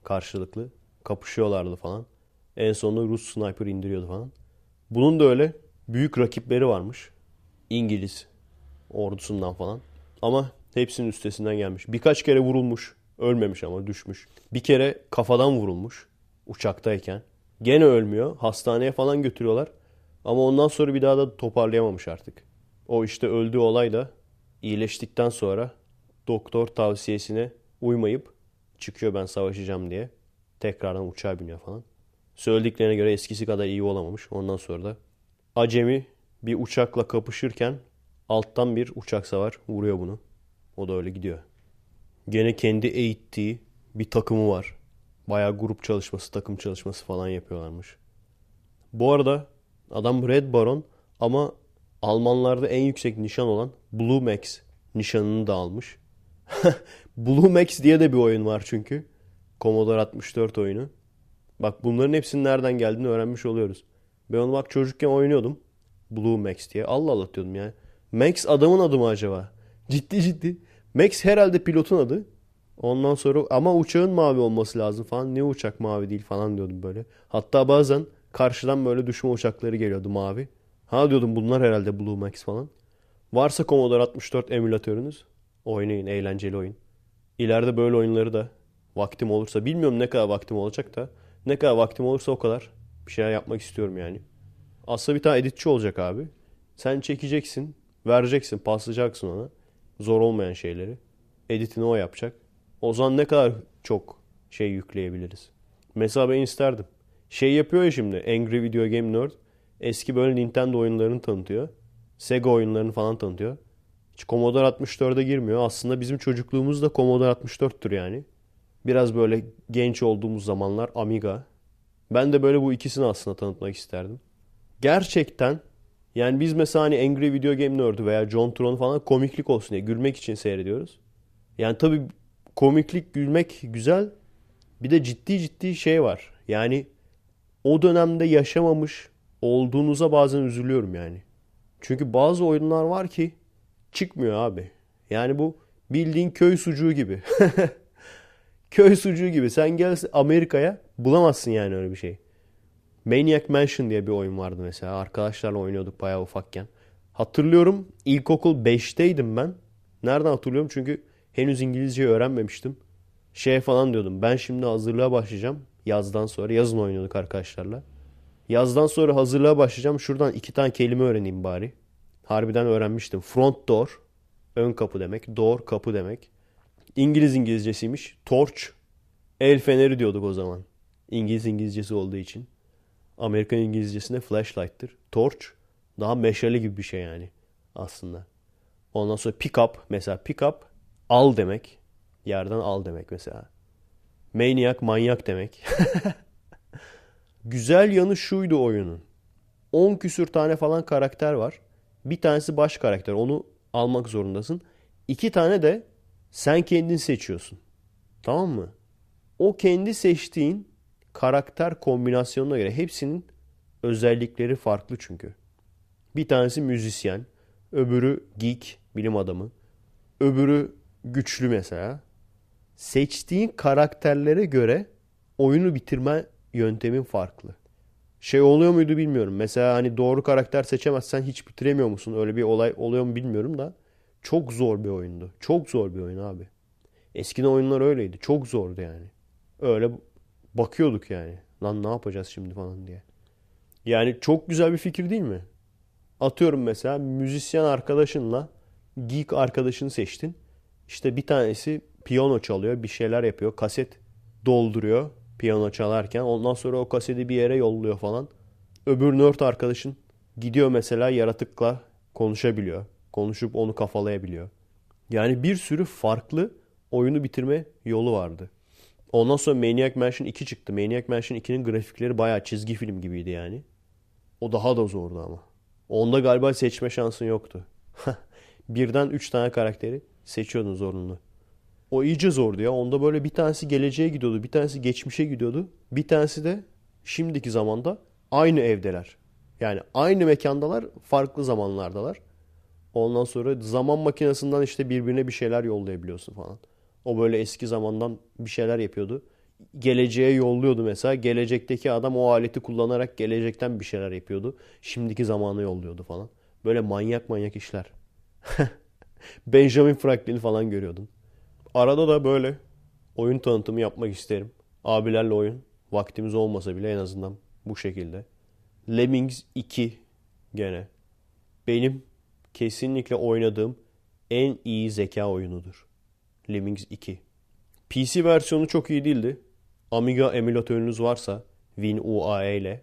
Karşılıklı. Kapışıyorlardı falan. En sonunda Rus sniper indiriyordu falan. Bunun da öyle büyük rakipleri varmış. İngiliz ordusundan falan. Ama hepsinin üstesinden gelmiş. Birkaç kere vurulmuş. Ölmemiş ama düşmüş. Bir kere kafadan vurulmuş uçaktayken. Gene ölmüyor. Hastaneye falan götürüyorlar. Ama ondan sonra bir daha da toparlayamamış artık. O işte öldüğü olay da iyileştikten sonra doktor tavsiyesine uymayıp çıkıyor ben savaşacağım diye. Tekrardan uçağa biniyor falan. Söylediklerine göre eskisi kadar iyi olamamış. Ondan sonra da acemi bir uçakla kapışırken alttan bir uçak savar vuruyor bunu. O da öyle gidiyor. Gene kendi eğittiği bir takımı var. Bayağı grup çalışması, takım çalışması falan yapıyorlarmış. Bu arada adam Red Baron ama Almanlarda en yüksek nişan olan Blue Max nişanını da almış. Blue Max diye de bir oyun var çünkü. Commodore 64 oyunu. Bak bunların hepsinin nereden geldiğini öğrenmiş oluyoruz. Ben onu bak çocukken oynuyordum. Blue Max diye. Allah Allah diyordum yani. Max adamın adı mı acaba? Ciddi ciddi. Max herhalde pilotun adı. Ondan sonra ama uçağın mavi olması lazım falan. Ne uçak mavi değil falan diyordum böyle. Hatta bazen karşıdan böyle düşme uçakları geliyordu mavi. Ha diyordum bunlar herhalde Blue Max falan. Varsa Commodore 64 emülatörünüz oynayın. Eğlenceli oyun. İleride böyle oyunları da vaktim olursa bilmiyorum ne kadar vaktim olacak da ne kadar vaktim olursa o kadar bir şeyler yapmak istiyorum yani. Aslında bir tane editçi olacak abi. Sen çekeceksin, vereceksin, paslayacaksın ona. Zor olmayan şeyleri. Editini o yapacak. O zaman ne kadar çok şey yükleyebiliriz. Mesela ben isterdim. Şey yapıyor ya şimdi Angry Video Game Nerd. Eski böyle Nintendo oyunlarını tanıtıyor. Sega oyunlarını falan tanıtıyor. Hiç Commodore 64'e girmiyor. Aslında bizim çocukluğumuz da Commodore 64'tür yani. Biraz böyle genç olduğumuz zamanlar Amiga. Ben de böyle bu ikisini aslında tanıtmak isterdim. Gerçekten yani biz mesela hani Angry Video Game Nerd'ü veya John Tron falan komiklik olsun diye gülmek için seyrediyoruz. Yani tabii komiklik gülmek güzel. Bir de ciddi ciddi şey var. Yani o dönemde yaşamamış olduğunuza bazen üzülüyorum yani. Çünkü bazı oyunlar var ki çıkmıyor abi. Yani bu bildiğin köy sucuğu gibi. köy sucuğu gibi. Sen gel Amerika'ya bulamazsın yani öyle bir şey. Maniac Mansion diye bir oyun vardı mesela. Arkadaşlarla oynuyorduk bayağı ufakken. Hatırlıyorum ilkokul 5'teydim ben. Nereden hatırlıyorum? Çünkü henüz İngilizce öğrenmemiştim. Şey falan diyordum. Ben şimdi hazırlığa başlayacağım. Yazdan sonra. Yazın oynuyorduk arkadaşlarla. Yazdan sonra hazırlığa başlayacağım. Şuradan iki tane kelime öğreneyim bari. Harbiden öğrenmiştim. Front door. Ön kapı demek. Door kapı demek. İngiliz İngilizcesiymiş. Torch. El feneri diyorduk o zaman. İngiliz İngilizcesi olduğu için. Amerikan İngilizcesinde flashlight'tır. Torch daha meşale gibi bir şey yani aslında. Ondan sonra pick up mesela pick up al demek. Yerden al demek mesela. Maniac manyak demek. Güzel yanı şuydu oyunun. 10 küsür tane falan karakter var. Bir tanesi baş karakter. Onu almak zorundasın. İki tane de sen kendin seçiyorsun. Tamam mı? O kendi seçtiğin karakter kombinasyonuna göre hepsinin özellikleri farklı çünkü. Bir tanesi müzisyen, öbürü geek, bilim adamı, öbürü güçlü mesela. Seçtiğin karakterlere göre oyunu bitirme yöntemin farklı. Şey oluyor muydu bilmiyorum. Mesela hani doğru karakter seçemezsen hiç bitiremiyor musun? Öyle bir olay oluyor mu bilmiyorum da. Çok zor bir oyundu. Çok zor bir oyun abi. Eskiden oyunlar öyleydi. Çok zordu yani. Öyle bakıyorduk yani. Lan ne yapacağız şimdi falan diye. Yani çok güzel bir fikir değil mi? Atıyorum mesela müzisyen arkadaşınla geek arkadaşını seçtin. İşte bir tanesi piyano çalıyor, bir şeyler yapıyor, kaset dolduruyor piyano çalarken. Ondan sonra o kaseti bir yere yolluyor falan. Öbür nerd arkadaşın gidiyor mesela yaratıkla konuşabiliyor. Konuşup onu kafalayabiliyor. Yani bir sürü farklı oyunu bitirme yolu vardı. Ondan sonra Maniac Mansion 2 çıktı. Maniac Mansion 2'nin grafikleri bayağı çizgi film gibiydi yani. O daha da zordu ama. Onda galiba seçme şansın yoktu. Birden 3 tane karakteri seçiyordun zorunlu. O iyice zordu ya. Onda böyle bir tanesi geleceğe gidiyordu. Bir tanesi geçmişe gidiyordu. Bir tanesi de şimdiki zamanda aynı evdeler. Yani aynı mekandalar, farklı zamanlardalar. Ondan sonra zaman makinesinden işte birbirine bir şeyler yollayabiliyorsun falan. O böyle eski zamandan bir şeyler yapıyordu. Geleceğe yolluyordu mesela. Gelecekteki adam o aleti kullanarak gelecekten bir şeyler yapıyordu. Şimdiki zamana yolluyordu falan. Böyle manyak manyak işler. Benjamin Franklin falan görüyordun. Arada da böyle oyun tanıtımı yapmak isterim. Abilerle oyun. Vaktimiz olmasa bile en azından bu şekilde. Lemmings 2 gene. Benim kesinlikle oynadığım en iyi zeka oyunudur. Lemmings 2. PC versiyonu çok iyi değildi. Amiga emülatörünüz varsa WinUAE ile.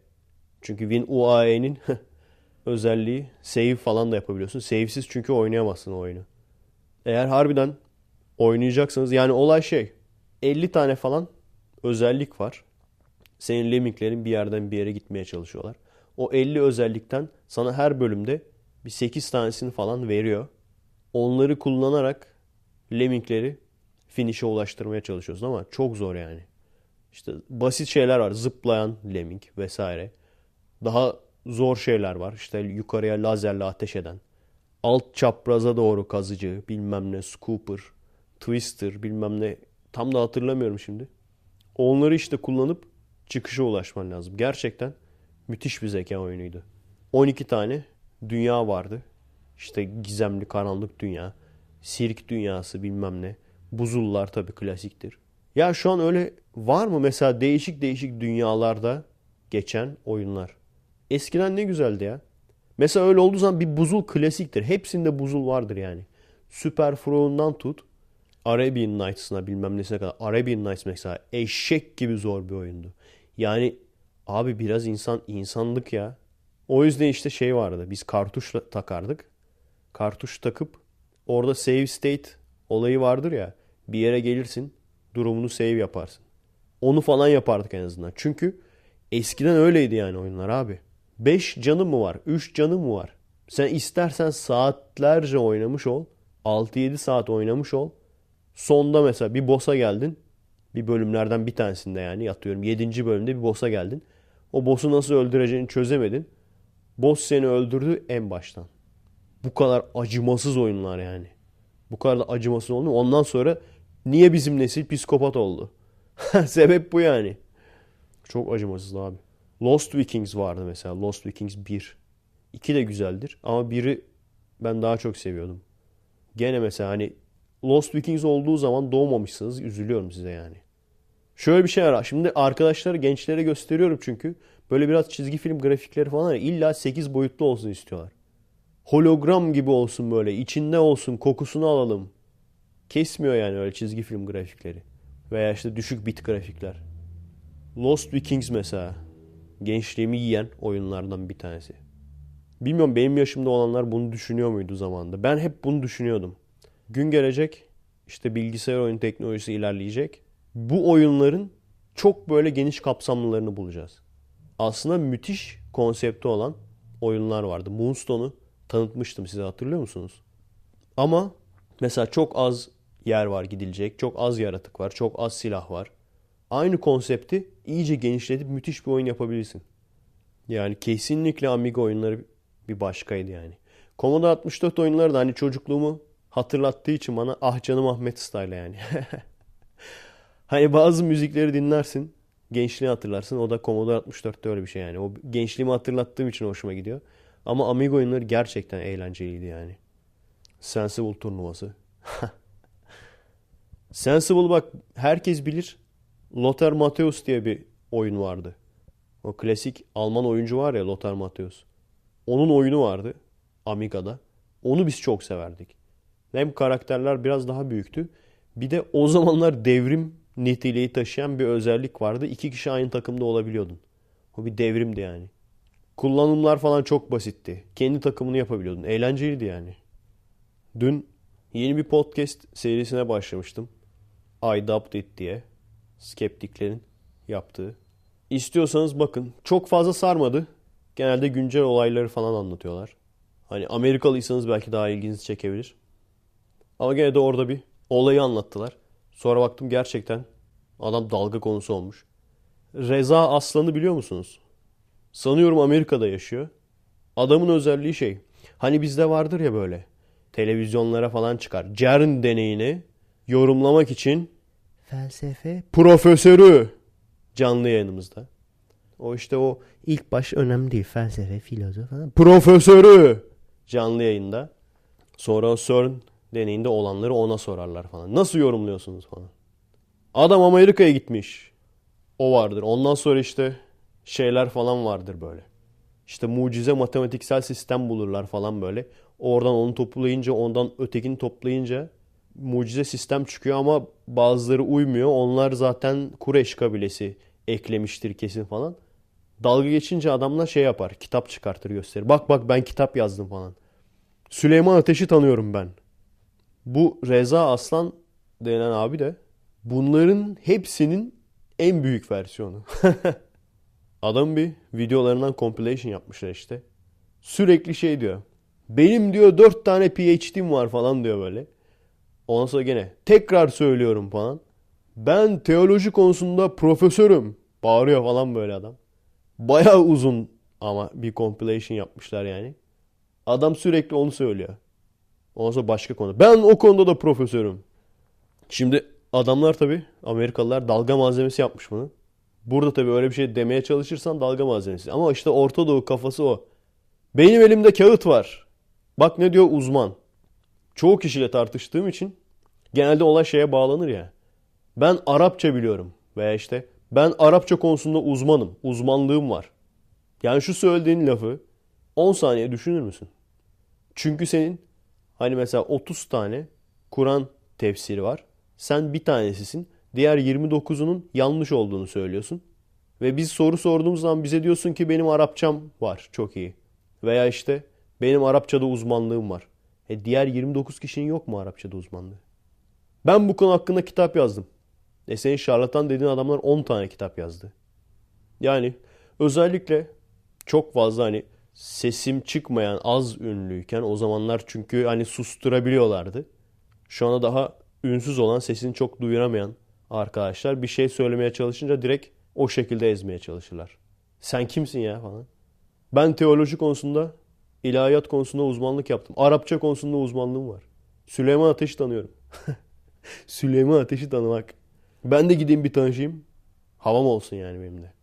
Çünkü WinUAE'nin özelliği save falan da yapabiliyorsun. Save'siz çünkü oynayamazsın o oyunu. Eğer harbiden oynayacaksanız yani olay şey 50 tane falan özellik var. Senin lemminglerin bir yerden bir yere gitmeye çalışıyorlar. O 50 özellikten sana her bölümde bir 8 tanesini falan veriyor. Onları kullanarak lemmingleri finish'e ulaştırmaya çalışıyorsun ama çok zor yani. İşte basit şeyler var. Zıplayan lemming vesaire. Daha zor şeyler var. İşte yukarıya lazerle ateş eden. Alt çapraza doğru kazıcı, bilmem ne, scooper, twister, bilmem ne. Tam da hatırlamıyorum şimdi. Onları işte kullanıp çıkışa ulaşman lazım. Gerçekten müthiş bir zeka oyunuydu. 12 tane dünya vardı. İşte gizemli karanlık dünya, sirk dünyası bilmem ne. Buzullar tabii klasiktir. Ya şu an öyle var mı mesela değişik değişik dünyalarda geçen oyunlar? Eskiden ne güzeldi ya. Mesela öyle olduğu zaman bir buzul klasiktir. Hepsinde buzul vardır yani. Super Frog'undan tut. Arabian Nights'ına bilmem nesine kadar. Arabian Nights mesela eşek gibi zor bir oyundu. Yani abi biraz insan insanlık ya. O yüzden işte şey vardı. Biz kartuş takardık. Kartuş takıp orada save state olayı vardır ya. Bir yere gelirsin durumunu save yaparsın. Onu falan yapardık en azından. Çünkü eskiden öyleydi yani oyunlar abi. 5 canım mı var? 3 canım mı var? Sen istersen saatlerce oynamış ol. 6-7 saat oynamış ol. Sonda mesela bir boss'a geldin. Bir bölümlerden bir tanesinde yani yatıyorum. 7. bölümde bir boss'a geldin. O boss'u nasıl öldüreceğini çözemedin. Boss seni öldürdü en baştan. Bu kadar acımasız oyunlar yani. Bu kadar da acımasız oldu. Ondan sonra niye bizim nesil psikopat oldu? Sebep bu yani. Çok acımasız abi. Lost Vikings vardı mesela. Lost Vikings 1. 2 de güzeldir ama biri ben daha çok seviyordum. Gene mesela hani Lost Vikings olduğu zaman doğmamışsınız. Üzülüyorum size yani. Şöyle bir şey var. Şimdi arkadaşları gençlere gösteriyorum çünkü. Böyle biraz çizgi film grafikleri falan illa 8 boyutlu olsun istiyorlar. Hologram gibi olsun böyle. içinde olsun. Kokusunu alalım. Kesmiyor yani öyle çizgi film grafikleri. Veya işte düşük bit grafikler. Lost Vikings mesela. Gençliğimi yiyen oyunlardan bir tanesi. Bilmiyorum benim yaşımda olanlar bunu düşünüyor muydu zamanında. Ben hep bunu düşünüyordum. Gün gelecek işte bilgisayar oyun teknolojisi ilerleyecek. Bu oyunların çok böyle geniş kapsamlılarını bulacağız. Aslında müthiş konsepti olan oyunlar vardı. Moonstone'u tanıtmıştım size hatırlıyor musunuz? Ama mesela çok az yer var gidilecek. Çok az yaratık var. Çok az silah var. Aynı konsepti iyice genişletip müthiş bir oyun yapabilirsin. Yani kesinlikle Amiga oyunları bir başkaydı yani. Commodore 64 oyunları da hani çocukluğumu hatırlattığı için bana ah canım Ahmet style yani. hani bazı müzikleri dinlersin. Gençliği hatırlarsın. O da Commodore 64'te öyle bir şey yani. O gençliğimi hatırlattığım için hoşuma gidiyor. Ama Amiga oyunları gerçekten eğlenceliydi yani. Sensible turnuvası. Sensible bak herkes bilir. Lothar Matthäus diye bir oyun vardı. O klasik Alman oyuncu var ya Lothar Matthäus. Onun oyunu vardı Amiga'da. Onu biz çok severdik. Hem karakterler biraz daha büyüktü. Bir de o zamanlar devrim niteliği taşıyan bir özellik vardı. İki kişi aynı takımda olabiliyordun. O bir devrimdi yani. Kullanımlar falan çok basitti. Kendi takımını yapabiliyordun. Eğlenceliydi yani. Dün yeni bir podcast serisine başlamıştım. I Doubt It diye. Skeptiklerin yaptığı. İstiyorsanız bakın. Çok fazla sarmadı. Genelde güncel olayları falan anlatıyorlar. Hani Amerikalıysanız belki daha ilginizi çekebilir. Ama gene de orada bir olayı anlattılar. Sonra baktım gerçekten adam dalga konusu olmuş. Reza Aslan'ı biliyor musunuz? Sanıyorum Amerika'da yaşıyor. Adamın özelliği şey. Hani bizde vardır ya böyle. Televizyonlara falan çıkar. CERN deneyini yorumlamak için felsefe profesörü canlı yayınımızda. O işte o ilk baş önemli değil. Felsefe, filozof falan. Profesörü canlı yayında. Sonra CERN deneyinde olanları ona sorarlar falan. Nasıl yorumluyorsunuz falan. Adam Amerika'ya gitmiş. O vardır. Ondan sonra işte şeyler falan vardır böyle. İşte mucize matematiksel sistem bulurlar falan böyle. Oradan onu toplayınca ondan ötekini toplayınca mucize sistem çıkıyor ama bazıları uymuyor. Onlar zaten Kureş kabilesi eklemiştir kesin falan. Dalga geçince adamlar şey yapar. Kitap çıkartır gösterir. Bak bak ben kitap yazdım falan. Süleyman Ateş'i tanıyorum ben. Bu Reza Aslan denen abi de bunların hepsinin en büyük versiyonu. Adam bir videolarından compilation yapmışlar işte. Sürekli şey diyor. Benim diyor dört tane PhD'm var falan diyor böyle. Ondan sonra gene tekrar söylüyorum falan. Ben teoloji konusunda profesörüm. Bağırıyor falan böyle adam. Baya uzun ama bir compilation yapmışlar yani. Adam sürekli onu söylüyor. Ondan sonra başka konu. Ben o konuda da profesörüm. Şimdi adamlar tabii Amerikalılar dalga malzemesi yapmış bunu. Burada tabii öyle bir şey demeye çalışırsan dalga malzemesi. Ama işte Orta Doğu kafası o. Benim elimde kağıt var. Bak ne diyor uzman. Çoğu kişiyle tartıştığım için genelde olay şeye bağlanır ya. Ben Arapça biliyorum. Veya işte ben Arapça konusunda uzmanım. Uzmanlığım var. Yani şu söylediğin lafı 10 saniye düşünür müsün? Çünkü senin hani mesela 30 tane Kur'an tefsiri var. Sen bir tanesisin. Diğer 29'unun yanlış olduğunu söylüyorsun. Ve biz soru sorduğumuz zaman bize diyorsun ki benim Arapçam var çok iyi. Veya işte benim Arapçada uzmanlığım var. E diğer 29 kişinin yok mu Arapçada uzmanlığı? Ben bu konu hakkında kitap yazdım. E senin şarlatan dediğin adamlar 10 tane kitap yazdı. Yani özellikle çok fazla hani sesim çıkmayan az ünlüyken o zamanlar çünkü hani susturabiliyorlardı. Şu anda daha ünsüz olan sesini çok duyuramayan arkadaşlar bir şey söylemeye çalışınca direkt o şekilde ezmeye çalışırlar. Sen kimsin ya falan. Ben teoloji konusunda, ilahiyat konusunda uzmanlık yaptım. Arapça konusunda uzmanlığım var. Süleyman Ateş'i tanıyorum. Süleyman Ateş'i tanımak. Ben de gideyim bir tanışayım. Havam olsun yani benim de.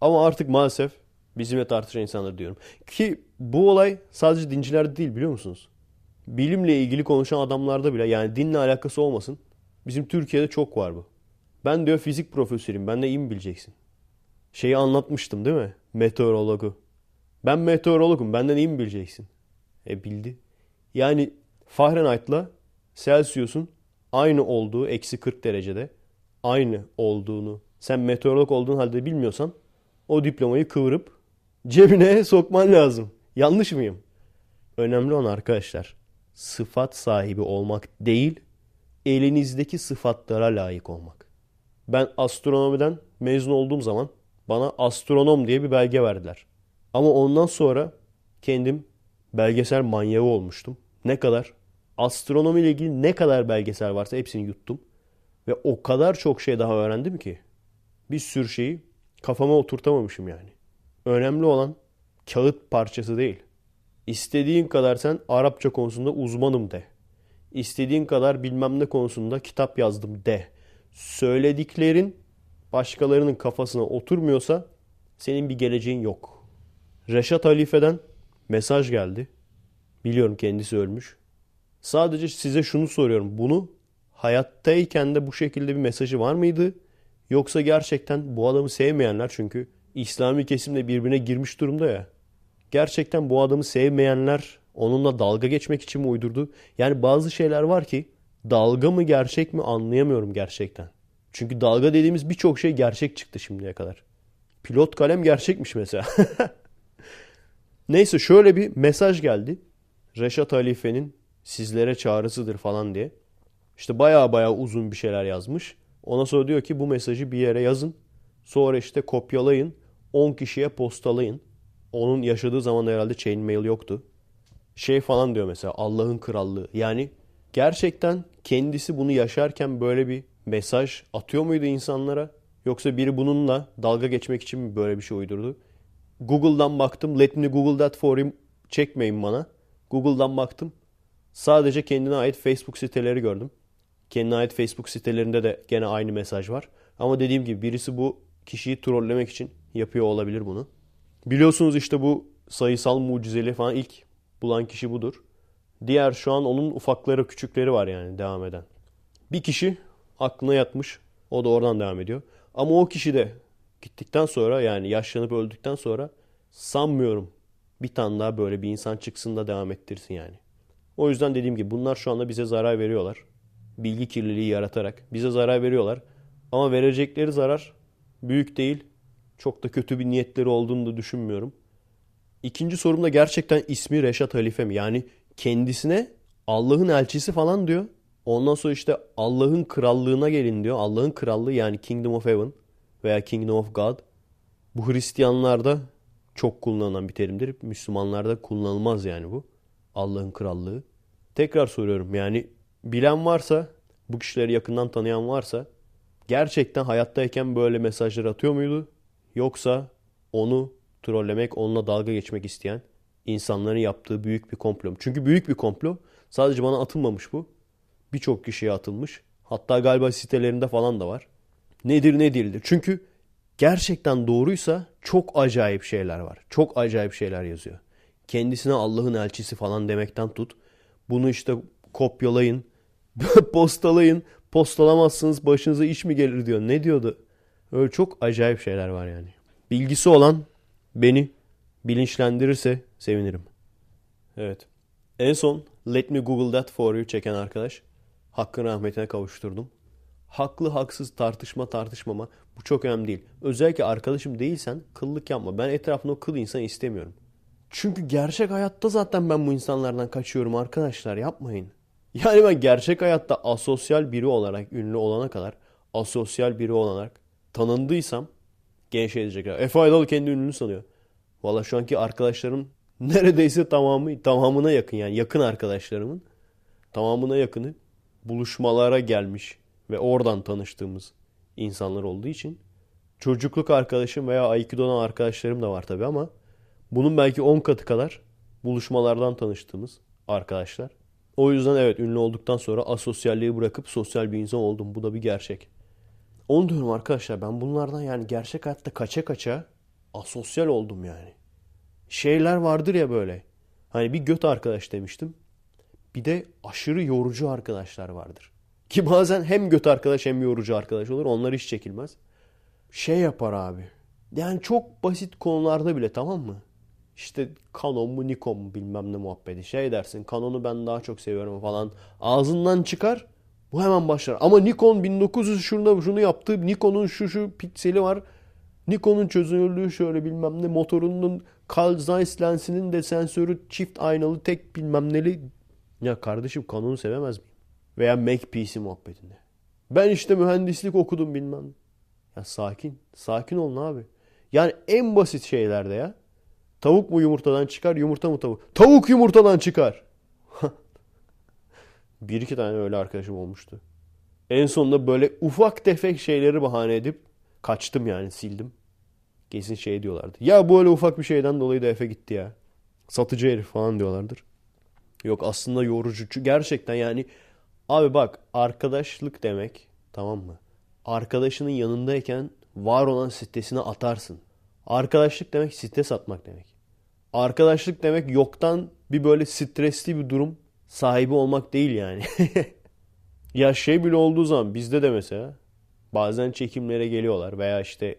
Ama artık maalesef bizimle tartışan insanlar diyorum. Ki bu olay sadece dincilerde değil biliyor musunuz? Bilimle ilgili konuşan adamlarda bile yani dinle alakası olmasın. Bizim Türkiye'de çok var bu. Ben diyor fizik profesörüyüm. Ben de iyi mi bileceksin? Şeyi anlatmıştım değil mi? Meteorologu. Ben meteorologum. Benden iyi mi bileceksin? E bildi. Yani Fahrenheit'la Celsius'un aynı olduğu eksi 40 derecede aynı olduğunu sen meteorolog olduğun halde bilmiyorsan o diplomayı kıvırıp cebine sokman lazım. Yanlış mıyım? Önemli olan arkadaşlar sıfat sahibi olmak değil elinizdeki sıfatlara layık olmak. Ben astronomiden mezun olduğum zaman bana astronom diye bir belge verdiler. Ama ondan sonra kendim belgesel manyağı olmuştum. Ne kadar? Astronomi ile ilgili ne kadar belgesel varsa hepsini yuttum. Ve o kadar çok şey daha öğrendim ki bir sürü şeyi kafama oturtamamışım yani. Önemli olan kağıt parçası değil. İstediğin kadar sen Arapça konusunda uzmanım de. İstediğin kadar bilmem ne konusunda kitap yazdım de. Söylediklerin başkalarının kafasına oturmuyorsa senin bir geleceğin yok. Reşat Halife'den mesaj geldi. Biliyorum kendisi ölmüş. Sadece size şunu soruyorum. Bunu hayattayken de bu şekilde bir mesajı var mıydı? Yoksa gerçekten bu adamı sevmeyenler çünkü İslami kesimle birbirine girmiş durumda ya. Gerçekten bu adamı sevmeyenler Onunla dalga geçmek için mi uydurdu? Yani bazı şeyler var ki dalga mı gerçek mi anlayamıyorum gerçekten. Çünkü dalga dediğimiz birçok şey gerçek çıktı şimdiye kadar. Pilot kalem gerçekmiş mesela. Neyse şöyle bir mesaj geldi. Reşat Halife'nin sizlere çağrısıdır falan diye. İşte baya baya uzun bir şeyler yazmış. Ona sonra diyor ki bu mesajı bir yere yazın. Sonra işte kopyalayın. 10 kişiye postalayın. Onun yaşadığı zaman herhalde chain mail yoktu. Şey falan diyor mesela Allah'ın krallığı. Yani gerçekten kendisi bunu yaşarken böyle bir mesaj atıyor muydu insanlara? Yoksa biri bununla dalga geçmek için mi böyle bir şey uydurdu? Google'dan baktım. Let me Google that for him. Çekmeyin bana. Google'dan baktım. Sadece kendine ait Facebook siteleri gördüm. Kendine ait Facebook sitelerinde de gene aynı mesaj var. Ama dediğim gibi birisi bu kişiyi trollemek için yapıyor olabilir bunu. Biliyorsunuz işte bu sayısal mucizeli falan ilk bulan kişi budur. Diğer şu an onun ufakları küçükleri var yani devam eden. Bir kişi aklına yatmış. O da oradan devam ediyor. Ama o kişi de gittikten sonra yani yaşlanıp öldükten sonra sanmıyorum bir tane daha böyle bir insan çıksın da devam ettirsin yani. O yüzden dediğim gibi bunlar şu anda bize zarar veriyorlar. Bilgi kirliliği yaratarak bize zarar veriyorlar. Ama verecekleri zarar büyük değil. Çok da kötü bir niyetleri olduğunu da düşünmüyorum. İkinci sorumda gerçekten ismi Reşat Halife mi? Yani kendisine Allah'ın elçisi falan diyor. Ondan sonra işte Allah'ın krallığına gelin diyor. Allah'ın krallığı yani Kingdom of Heaven veya Kingdom of God. Bu Hristiyanlarda çok kullanılan bir terimdir. Müslümanlarda kullanılmaz yani bu. Allah'ın krallığı. Tekrar soruyorum yani bilen varsa, bu kişileri yakından tanıyan varsa gerçekten hayattayken böyle mesajlar atıyor muydu? Yoksa onu trollemek, onunla dalga geçmek isteyen insanların yaptığı büyük bir komplo mu? Çünkü büyük bir komplo. Sadece bana atılmamış bu. Birçok kişiye atılmış. Hatta galiba sitelerinde falan da var. Nedir ne değildir. Çünkü gerçekten doğruysa çok acayip şeyler var. Çok acayip şeyler yazıyor. Kendisine Allah'ın elçisi falan demekten tut. Bunu işte kopyalayın, postalayın. Postalamazsınız başınıza iş mi gelir diyor. Ne diyordu? Öyle çok acayip şeyler var yani. Bilgisi olan beni bilinçlendirirse sevinirim. Evet. En son Let Me Google That For You çeken arkadaş hakkın rahmetine kavuşturdum. Haklı haksız tartışma tartışmama bu çok önemli değil. Özellikle arkadaşım değilsen kıllık yapma. Ben etrafında o kıl insan istemiyorum. Çünkü gerçek hayatta zaten ben bu insanlardan kaçıyorum arkadaşlar yapmayın. Yani ben gerçek hayatta asosyal biri olarak ünlü olana kadar asosyal biri olarak tanındıysam genç edecekler. Efe Aydalı kendi ünlü sanıyor. Valla şu anki arkadaşlarım neredeyse tamamı tamamına yakın yani yakın arkadaşlarımın tamamına yakını buluşmalara gelmiş ve oradan tanıştığımız insanlar olduğu için çocukluk arkadaşım veya Aikido'dan arkadaşlarım da var tabii ama bunun belki 10 katı kadar buluşmalardan tanıştığımız arkadaşlar. O yüzden evet ünlü olduktan sonra asosyalliği bırakıp sosyal bir insan oldum. Bu da bir gerçek. Onu diyorum arkadaşlar ben bunlardan yani gerçek hayatta kaça kaça asosyal oldum yani. Şeyler vardır ya böyle. Hani bir göt arkadaş demiştim. Bir de aşırı yorucu arkadaşlar vardır. Ki bazen hem göt arkadaş hem yorucu arkadaş olur. Onlar hiç çekilmez. Şey yapar abi. Yani çok basit konularda bile tamam mı? İşte Canon mu Nikon mu bilmem ne muhabbeti. Şey dersin Canon'u ben daha çok seviyorum falan. Ağzından çıkar. Bu hemen başlar. Ama Nikon 1900 şurada şunu yaptı. Nikon'un şu şu pikseli var. Nikon'un çözünürlüğü şöyle bilmem ne. Motorunun Carl Zeiss lensinin de sensörü çift aynalı tek bilmem neli. Ya kardeşim Canon'u sevemez miyim? Veya PC muhabbetinde. Ben işte mühendislik okudum bilmem. Ya sakin. Sakin olun abi. Yani en basit şeylerde ya. Tavuk mu yumurtadan çıkar, yumurta mı tavuk? Tavuk yumurtadan çıkar. Bir iki tane öyle arkadaşım olmuştu. En sonunda böyle ufak tefek şeyleri bahane edip kaçtım yani sildim. Kesin şey diyorlardı. Ya bu öyle ufak bir şeyden dolayı da Efe gitti ya. Satıcı herif falan diyorlardır. Yok aslında yorucu. Gerçekten yani abi bak arkadaşlık demek tamam mı? Arkadaşının yanındayken var olan sitesine atarsın. Arkadaşlık demek site satmak demek. Arkadaşlık demek yoktan bir böyle stresli bir durum sahibi olmak değil yani. ya şey bile olduğu zaman bizde de mesela bazen çekimlere geliyorlar veya işte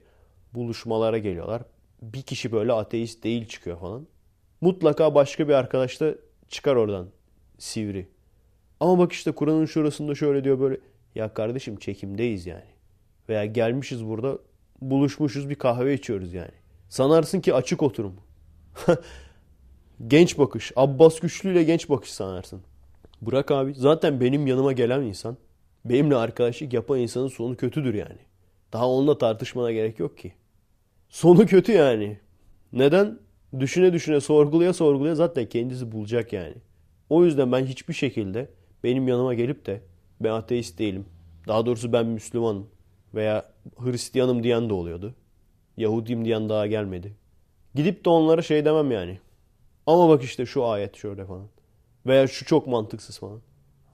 buluşmalara geliyorlar. Bir kişi böyle ateist değil çıkıyor falan. Mutlaka başka bir arkadaş da çıkar oradan sivri. Ama bak işte Kur'an'ın şurasında şöyle diyor böyle. Ya kardeşim çekimdeyiz yani. Veya gelmişiz burada buluşmuşuz bir kahve içiyoruz yani. Sanarsın ki açık oturum. genç bakış. Abbas Güçlü ile genç bakış sanarsın. Bırak abi. Zaten benim yanıma gelen insan, benimle arkadaşlık yapan insanın sonu kötüdür yani. Daha onunla tartışmana gerek yok ki. Sonu kötü yani. Neden? Düşüne düşüne sorgulaya sorgulaya zaten kendisi bulacak yani. O yüzden ben hiçbir şekilde benim yanıma gelip de ben ateist değilim. Daha doğrusu ben Müslümanım veya Hristiyanım diyen de oluyordu. Yahudiyim diyen daha gelmedi. Gidip de onlara şey demem yani. Ama bak işte şu ayet şöyle falan. Veya şu çok mantıksız falan.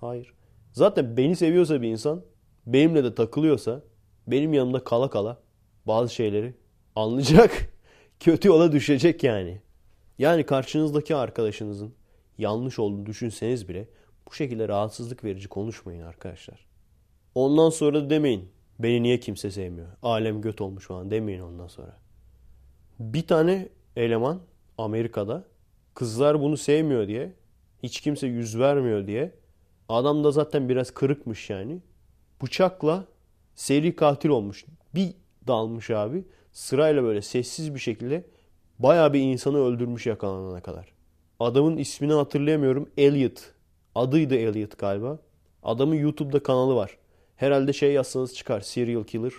Hayır. Zaten beni seviyorsa bir insan, benimle de takılıyorsa, benim yanımda kala kala bazı şeyleri anlayacak, kötü yola düşecek yani. Yani karşınızdaki arkadaşınızın yanlış olduğunu düşünseniz bile bu şekilde rahatsızlık verici konuşmayın arkadaşlar. Ondan sonra demeyin. Beni niye kimse sevmiyor? Alem göt olmuş falan demeyin ondan sonra. Bir tane eleman Amerika'da kızlar bunu sevmiyor diye hiç kimse yüz vermiyor diye adam da zaten biraz kırıkmış yani. Bıçakla seri katil olmuş. Bir dalmış abi. Sırayla böyle sessiz bir şekilde bayağı bir insanı öldürmüş yakalanana kadar. Adamın ismini hatırlayamıyorum. Elliot. Adıydı Elliot galiba. Adamın YouTube'da kanalı var. Herhalde şey yazsanız çıkar. Serial Killer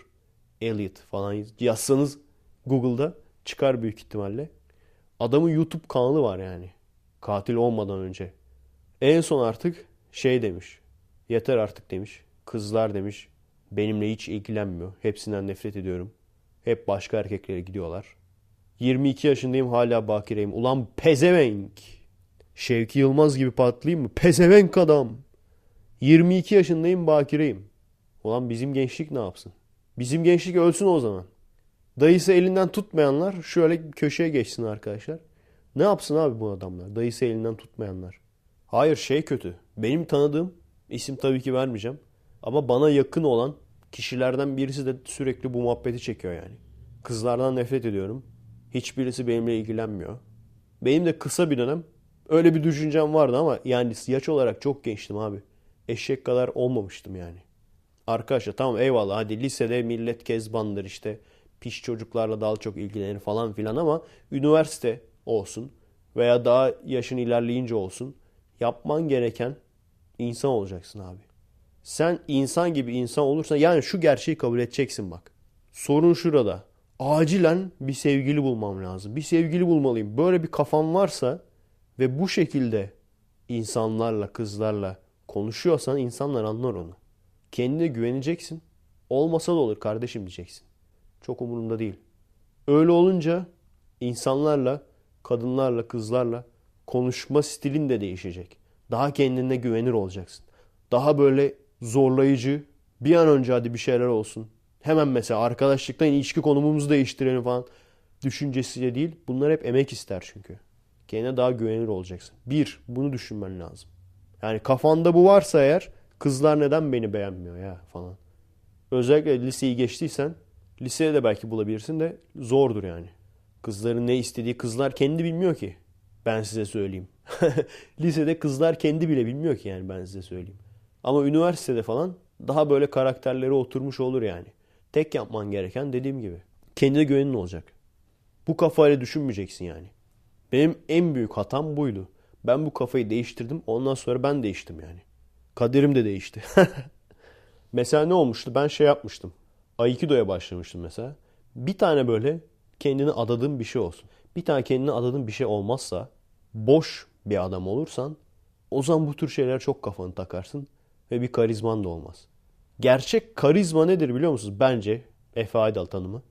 Elliot falan yazsanız Google'da çıkar büyük ihtimalle. Adamın YouTube kanalı var yani. Katil olmadan önce. En son artık şey demiş. Yeter artık demiş. Kızlar demiş. Benimle hiç ilgilenmiyor. Hepsinden nefret ediyorum. Hep başka erkeklere gidiyorlar. 22 yaşındayım hala bakireyim. Ulan pezevenk. Şevki Yılmaz gibi patlayayım mı? Pezevenk adam. 22 yaşındayım bakireyim. Ulan bizim gençlik ne yapsın? Bizim gençlik ölsün o zaman. Dayısı elinden tutmayanlar şöyle köşeye geçsin arkadaşlar. Ne yapsın abi bu adamlar? Dayısı elinden tutmayanlar. Hayır şey kötü. Benim tanıdığım isim tabii ki vermeyeceğim. Ama bana yakın olan kişilerden birisi de sürekli bu muhabbeti çekiyor yani. Kızlardan nefret ediyorum. Hiçbirisi benimle ilgilenmiyor. Benim de kısa bir dönem öyle bir düşüncem vardı ama yani yaş olarak çok gençtim abi. Eşek kadar olmamıştım yani. Arkadaşlar tamam eyvallah hadi lisede millet kezbandır işte piş çocuklarla daha çok ilgilenir falan filan ama üniversite olsun veya daha yaşın ilerleyince olsun yapman gereken insan olacaksın abi. Sen insan gibi insan olursan yani şu gerçeği kabul edeceksin bak. Sorun şurada. Acilen bir sevgili bulmam lazım. Bir sevgili bulmalıyım. Böyle bir kafam varsa ve bu şekilde insanlarla, kızlarla konuşuyorsan insanlar anlar onu. Kendine güveneceksin. Olmasa da olur kardeşim diyeceksin. Çok umurumda değil. Öyle olunca insanlarla, kadınlarla, kızlarla konuşma stilin de değişecek. Daha kendine güvenir olacaksın. Daha böyle zorlayıcı, bir an önce hadi bir şeyler olsun. Hemen mesela arkadaşlıktan ilişki konumumuzu değiştirelim falan düşüncesiyle değil. Bunlar hep emek ister çünkü. Kendine daha güvenilir olacaksın. Bir, bunu düşünmen lazım. Yani kafanda bu varsa eğer kızlar neden beni beğenmiyor ya falan. Özellikle liseyi geçtiysen liseye de belki bulabilirsin de zordur yani. Kızların ne istediği kızlar kendi bilmiyor ki. Ben size söyleyeyim. Lisede kızlar kendi bile bilmiyor ki yani ben size söyleyeyim. Ama üniversitede falan daha böyle karakterleri oturmuş olur yani. Tek yapman gereken dediğim gibi. Kendine güvenin olacak. Bu kafayla düşünmeyeceksin yani. Benim en büyük hatam buydu. Ben bu kafayı değiştirdim. Ondan sonra ben değiştim yani. Kaderim de değişti. mesela ne olmuştu? Ben şey yapmıştım. Aikido'ya başlamıştım mesela. Bir tane böyle kendini adadığın bir şey olsun. Bir tane kendini adadığın bir şey olmazsa boş bir adam olursan o zaman bu tür şeyler çok kafanı takarsın ve bir karizman da olmaz. Gerçek karizma nedir biliyor musunuz? Bence Efe Aydal tanımı.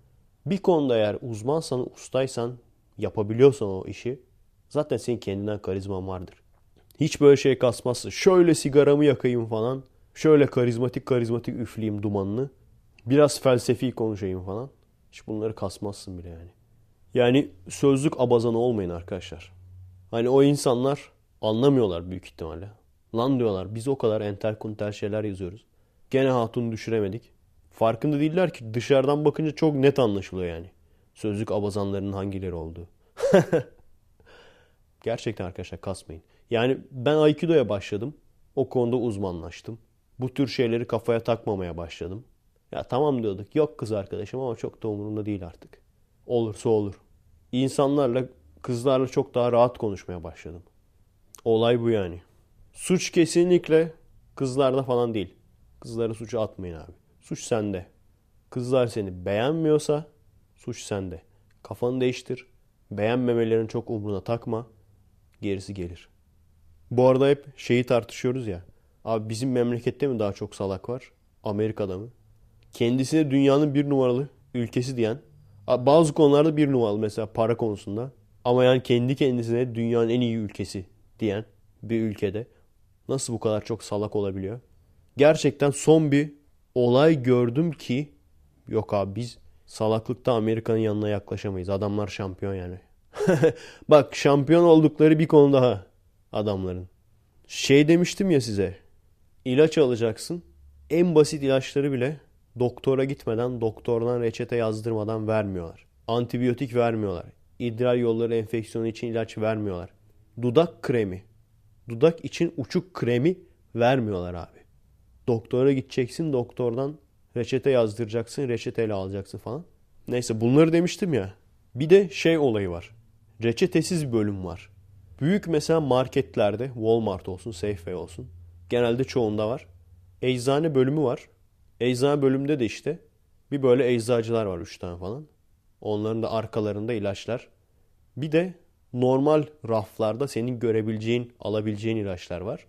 Bir konuda eğer uzmansan, ustaysan, yapabiliyorsan o işi zaten senin kendinden karizman vardır. Hiç böyle şey kasmazsın. Şöyle sigaramı yakayım falan. Şöyle karizmatik karizmatik üfleyeyim dumanını. Biraz felsefi konuşayım falan. Hiç bunları kasmazsın bile yani. Yani sözlük abazanı olmayın arkadaşlar. Hani o insanlar anlamıyorlar büyük ihtimalle. Lan diyorlar biz o kadar entel kuntel şeyler yazıyoruz. Gene hatunu düşüremedik. Farkında değiller ki dışarıdan bakınca çok net anlaşılıyor yani. Sözlük abazanlarının hangileri olduğu. Gerçekten arkadaşlar kasmayın. Yani ben Aikido'ya başladım. O konuda uzmanlaştım. Bu tür şeyleri kafaya takmamaya başladım. Ya tamam diyorduk. Yok kız arkadaşım ama çok da umurumda değil artık. Olursa olur. İnsanlarla, kızlarla çok daha rahat konuşmaya başladım. Olay bu yani. Suç kesinlikle kızlarda falan değil. Kızlara suçu atmayın abi. Suç sende. Kızlar seni beğenmiyorsa suç sende. Kafanı değiştir. Beğenmemelerin çok umruna takma. Gerisi gelir. Bu arada hep şeyi tartışıyoruz ya. Abi bizim memlekette mi daha çok salak var? Amerika'da mı? Kendisine dünyanın bir numaralı ülkesi diyen bazı konularda bir numaralı mesela para konusunda. Ama yani kendi kendisine dünyanın en iyi ülkesi diyen bir ülkede nasıl bu kadar çok salak olabiliyor? Gerçekten son bir olay gördüm ki yok abi biz salaklıkta Amerika'nın yanına yaklaşamayız. Adamlar şampiyon yani. Bak şampiyon oldukları bir konu daha adamların. Şey demiştim ya size. İlaç alacaksın. En basit ilaçları bile doktora gitmeden, doktordan reçete yazdırmadan vermiyorlar. Antibiyotik vermiyorlar. İdrar yolları enfeksiyonu için ilaç vermiyorlar. Dudak kremi, dudak için uçuk kremi vermiyorlar abi. Doktora gideceksin, doktordan reçete yazdıracaksın, reçeteyle alacaksın falan. Neyse bunları demiştim ya. Bir de şey olayı var. Reçetesiz bölüm var. Büyük mesela marketlerde, Walmart olsun, Safeway olsun. Genelde çoğunda var. Eczane bölümü var. Eczane bölümünde de işte bir böyle eczacılar var 3 tane falan. Onların da arkalarında ilaçlar. Bir de normal raflarda senin görebileceğin, alabileceğin ilaçlar var.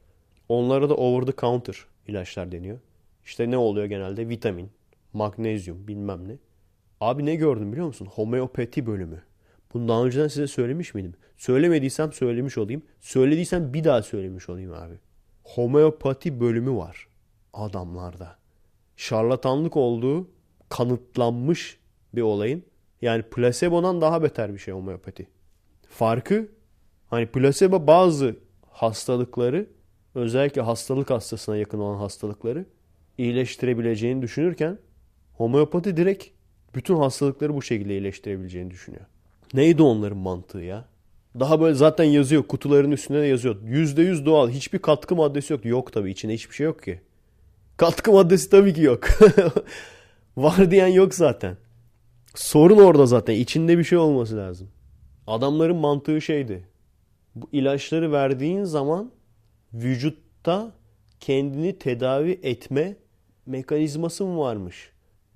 Onlara da over the counter ilaçlar deniyor. İşte ne oluyor genelde? Vitamin, magnezyum bilmem ne. Abi ne gördüm biliyor musun? Homeopati bölümü. Bunu daha önceden size söylemiş miydim? Söylemediysem söylemiş olayım. Söylediysem bir daha söylemiş olayım abi. Homeopati bölümü var adamlarda. Şarlatanlık olduğu kanıtlanmış bir olayın. Yani plasebo'dan daha beter bir şey homeopati. Farkı hani plasebo bazı hastalıkları özellikle hastalık hastasına yakın olan hastalıkları iyileştirebileceğini düşünürken homeopati direkt bütün hastalıkları bu şekilde iyileştirebileceğini düşünüyor. Neydi onların mantığı ya? Daha böyle zaten yazıyor kutuların üstünde de yazıyor. %100 doğal hiçbir katkı maddesi yok. Yok tabii içinde hiçbir şey yok ki. Katkı maddesi tabii ki yok. Var diyen yok zaten. Sorun orada zaten. İçinde bir şey olması lazım. Adamların mantığı şeydi. Bu ilaçları verdiğin zaman vücutta kendini tedavi etme mekanizması mı varmış?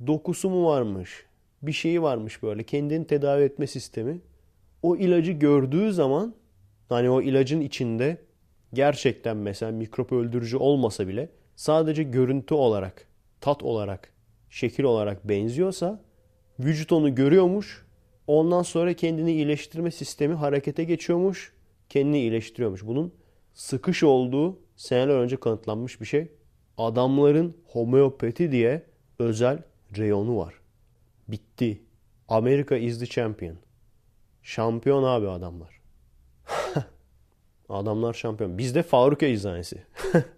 Dokusu mu varmış? Bir şeyi varmış böyle. Kendini tedavi etme sistemi. O ilacı gördüğü zaman hani o ilacın içinde gerçekten mesela mikrop öldürücü olmasa bile sadece görüntü olarak, tat olarak, şekil olarak benziyorsa vücut onu görüyormuş. Ondan sonra kendini iyileştirme sistemi harekete geçiyormuş. Kendini iyileştiriyormuş. Bunun sıkış olduğu seneler önce kanıtlanmış bir şey. Adamların homeopati diye özel reyonu var. Bitti. Amerika is the champion. Şampiyon abi adamlar. adamlar şampiyon. Bizde Faruk Eczanesi.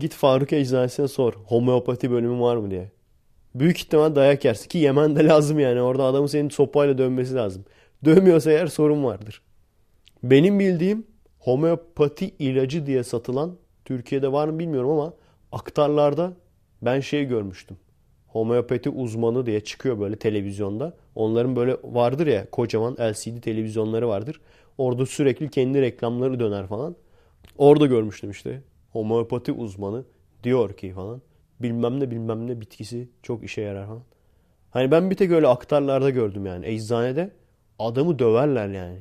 Git Faruk Eczanesi'ne sor. Homeopati bölümü var mı diye. Büyük ihtimal dayak yersin. Ki yemen de lazım yani. Orada adamın senin sopayla dönmesi lazım. Dövmüyorsa eğer sorun vardır. Benim bildiğim homeopati ilacı diye satılan Türkiye'de var mı bilmiyorum ama aktarlarda ben şey görmüştüm. Homeopati uzmanı diye çıkıyor böyle televizyonda. Onların böyle vardır ya kocaman LCD televizyonları vardır. Orada sürekli kendi reklamları döner falan. Orada görmüştüm işte. Homeopati uzmanı diyor ki falan. Bilmem ne bilmem ne bitkisi çok işe yarar falan. Hani ben bir tek öyle aktarlarda gördüm yani. Eczanede adamı döverler yani.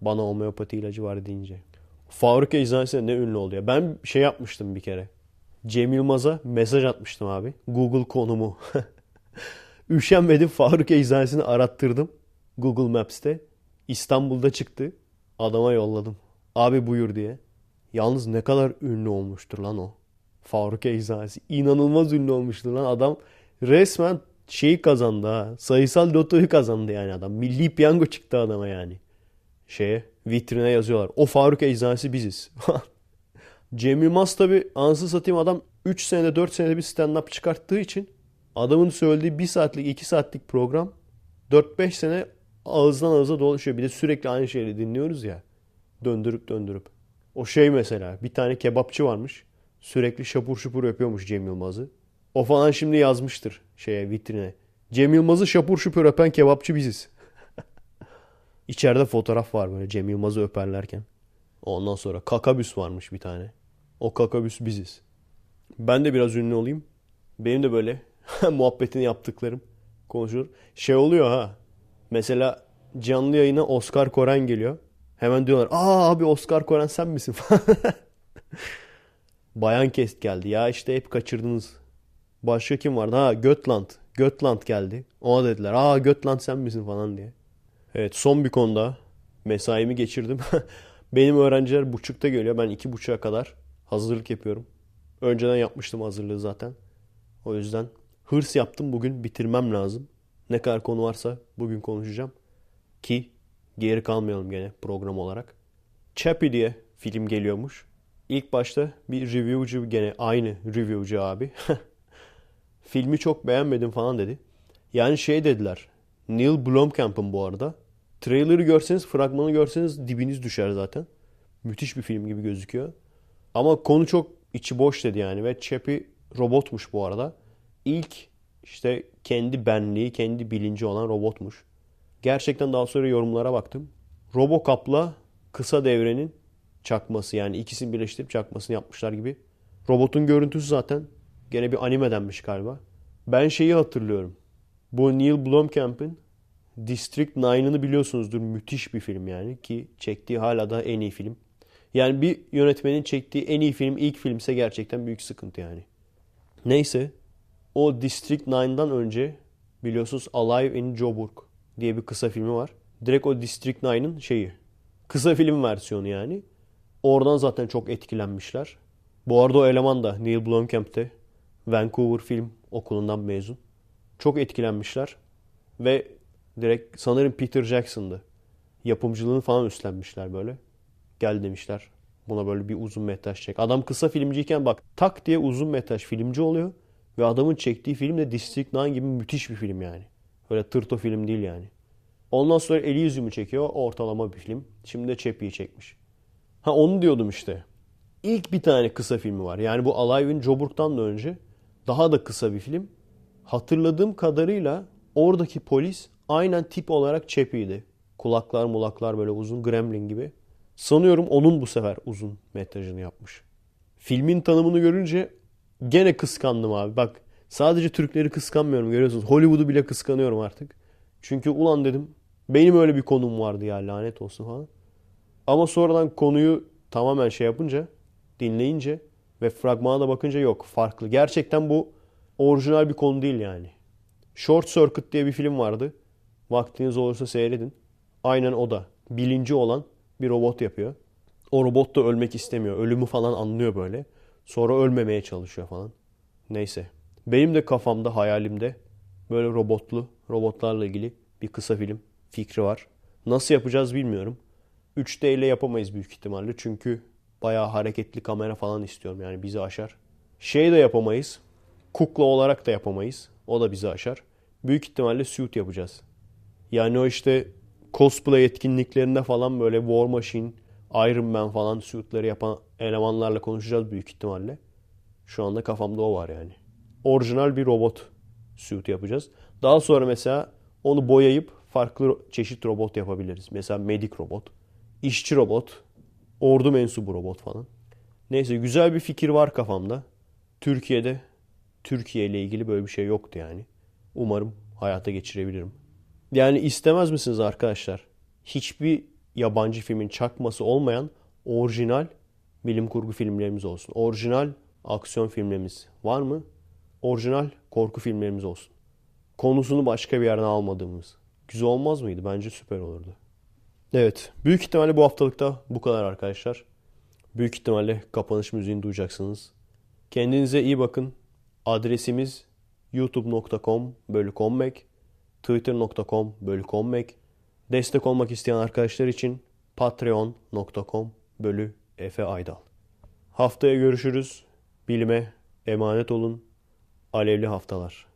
Bana homeopati ilacı var deyince. Faruk Eczanesi ne ünlü oluyor. Ben şey yapmıştım bir kere. Cem Yılmaz'a mesaj atmıştım abi. Google konumu. Üşenmedim Faruk Eczanesi'ni arattırdım. Google Maps'te. İstanbul'da çıktı. Adama yolladım. Abi buyur diye. Yalnız ne kadar ünlü olmuştur lan o. Faruk Eczanesi. İnanılmaz ünlü olmuştur lan. Adam resmen şeyi kazandı ha. Sayısal lotoyu kazandı yani adam. Milli piyango çıktı adama yani. Şeye vitrine yazıyorlar. O Faruk Eczanesi biziz. Cem Yılmaz tabi ansız satayım adam 3 senede 4 senede bir stand-up çıkarttığı için adamın söylediği 1 saatlik 2 saatlik program 4-5 sene ağızdan ağıza dolaşıyor. Bir de sürekli aynı şeyleri dinliyoruz ya. Döndürüp döndürüp. O şey mesela bir tane kebapçı varmış. Sürekli şapur şupur öpüyormuş Cem Yılmaz'ı. O falan şimdi yazmıştır şeye vitrine. Cem Yılmaz'ı şapur şupur öpen kebapçı biziz. İçeride fotoğraf var böyle Cem Yılmaz'ı öperlerken. Ondan sonra kakabüs varmış bir tane. O kakabüs biziz. Ben de biraz ünlü olayım. Benim de böyle muhabbetini yaptıklarım konuşulur. Şey oluyor ha. Mesela canlı yayına Oscar Koren geliyor. Hemen diyorlar aa abi Oscar Koren sen misin Bayan Kest geldi. Ya işte hep kaçırdınız. Başka kim vardı? Ha Götland. Götland geldi. Ona dediler aa Götland sen misin falan diye. Evet son bir konuda mesaimi geçirdim. Benim öğrenciler buçukta geliyor. Ben iki buçuğa kadar hazırlık yapıyorum. Önceden yapmıştım hazırlığı zaten. O yüzden hırs yaptım. Bugün bitirmem lazım. Ne kadar konu varsa bugün konuşacağım. Ki geri kalmayalım gene program olarak. Chappie diye film geliyormuş. İlk başta bir reviewcu gene aynı reviewcu abi. Filmi çok beğenmedim falan dedi. Yani şey dediler. Neil Blomkamp'ın bu arada. Trailer'ı görseniz, fragmanı görseniz dibiniz düşer zaten. Müthiş bir film gibi gözüküyor. Ama konu çok içi boş dedi yani ve Chappie robotmuş bu arada. İlk işte kendi benliği, kendi bilinci olan robotmuş. Gerçekten daha sonra yorumlara baktım. Robocop'la kısa devrenin çakması yani ikisini birleştirip çakmasını yapmışlar gibi. Robotun görüntüsü zaten gene bir animedenmiş galiba. Ben şeyi hatırlıyorum. Bu Neil Blomkamp'ın District 9'ını biliyorsunuzdur. Müthiş bir film yani ki çektiği hala da en iyi film. Yani bir yönetmenin çektiği en iyi film ilk filmse gerçekten büyük sıkıntı yani. Neyse o District 9'dan önce biliyorsunuz Alive in Joburg diye bir kısa filmi var. Direkt o District 9'ın şeyi. Kısa film versiyonu yani. Oradan zaten çok etkilenmişler. Bu arada o eleman da Neil Blomkamp'te Vancouver Film Okulu'ndan mezun. Çok etkilenmişler. Ve direkt sanırım Peter Jackson'dı. Yapımcılığını falan üstlenmişler böyle. Gel demişler. Buna böyle bir uzun metraj çek. Adam kısa filmciyken bak tak diye uzun metraj filmci oluyor. Ve adamın çektiği film de District 9 gibi müthiş bir film yani. Öyle tırto film değil yani. Ondan sonra Elysium'u çekiyor. Ortalama bir film. Şimdi de Chappie'yi çekmiş. Ha onu diyordum işte. İlk bir tane kısa filmi var. Yani bu Alive in Joburg'dan da önce daha da kısa bir film. Hatırladığım kadarıyla oradaki polis aynen tip olarak Chappie'ydi. Kulaklar mulaklar böyle uzun gremlin gibi. Sanıyorum onun bu sefer uzun metrajını yapmış. Filmin tanımını görünce gene kıskandım abi. Bak sadece Türkleri kıskanmıyorum görüyorsunuz. Hollywood'u bile kıskanıyorum artık. Çünkü ulan dedim benim öyle bir konum vardı ya lanet olsun falan. Ama sonradan konuyu tamamen şey yapınca, dinleyince ve fragmana da bakınca yok farklı. Gerçekten bu orijinal bir konu değil yani. Short Circuit diye bir film vardı. Vaktiniz olursa seyredin. Aynen o da. Bilinci olan bir robot yapıyor. O robot da ölmek istemiyor. Ölümü falan anlıyor böyle. Sonra ölmemeye çalışıyor falan. Neyse. Benim de kafamda, hayalimde böyle robotlu, robotlarla ilgili bir kısa film fikri var. Nasıl yapacağız bilmiyorum. 3D ile yapamayız büyük ihtimalle. Çünkü bayağı hareketli kamera falan istiyorum. Yani bizi aşar. Şey de yapamayız. Kukla olarak da yapamayız. O da bizi aşar. Büyük ihtimalle suit yapacağız. Yani o işte cosplay etkinliklerinde falan böyle War Machine, Iron Man falan suitleri yapan elemanlarla konuşacağız büyük ihtimalle. Şu anda kafamda o var yani. Orijinal bir robot suit yapacağız. Daha sonra mesela onu boyayıp farklı çeşit robot yapabiliriz. Mesela medik robot, işçi robot, ordu mensubu robot falan. Neyse güzel bir fikir var kafamda. Türkiye'de Türkiye ile ilgili böyle bir şey yoktu yani. Umarım hayata geçirebilirim. Yani istemez misiniz arkadaşlar? Hiçbir yabancı filmin çakması olmayan orijinal bilim kurgu filmlerimiz olsun. Orijinal aksiyon filmlerimiz var mı? Orijinal korku filmlerimiz olsun. Konusunu başka bir yerden almadığımız. Güzel olmaz mıydı? Bence süper olurdu. Evet. Büyük ihtimalle bu haftalıkta bu kadar arkadaşlar. Büyük ihtimalle kapanış müziğini duyacaksınız. Kendinize iyi bakın. Adresimiz youtube.com bölü kommek, twitter.com bölü kommek. Destek olmak isteyen arkadaşlar için patreon.com bölü Efe Aydal. Haftaya görüşürüz. Bilime emanet olun. Alevli haftalar.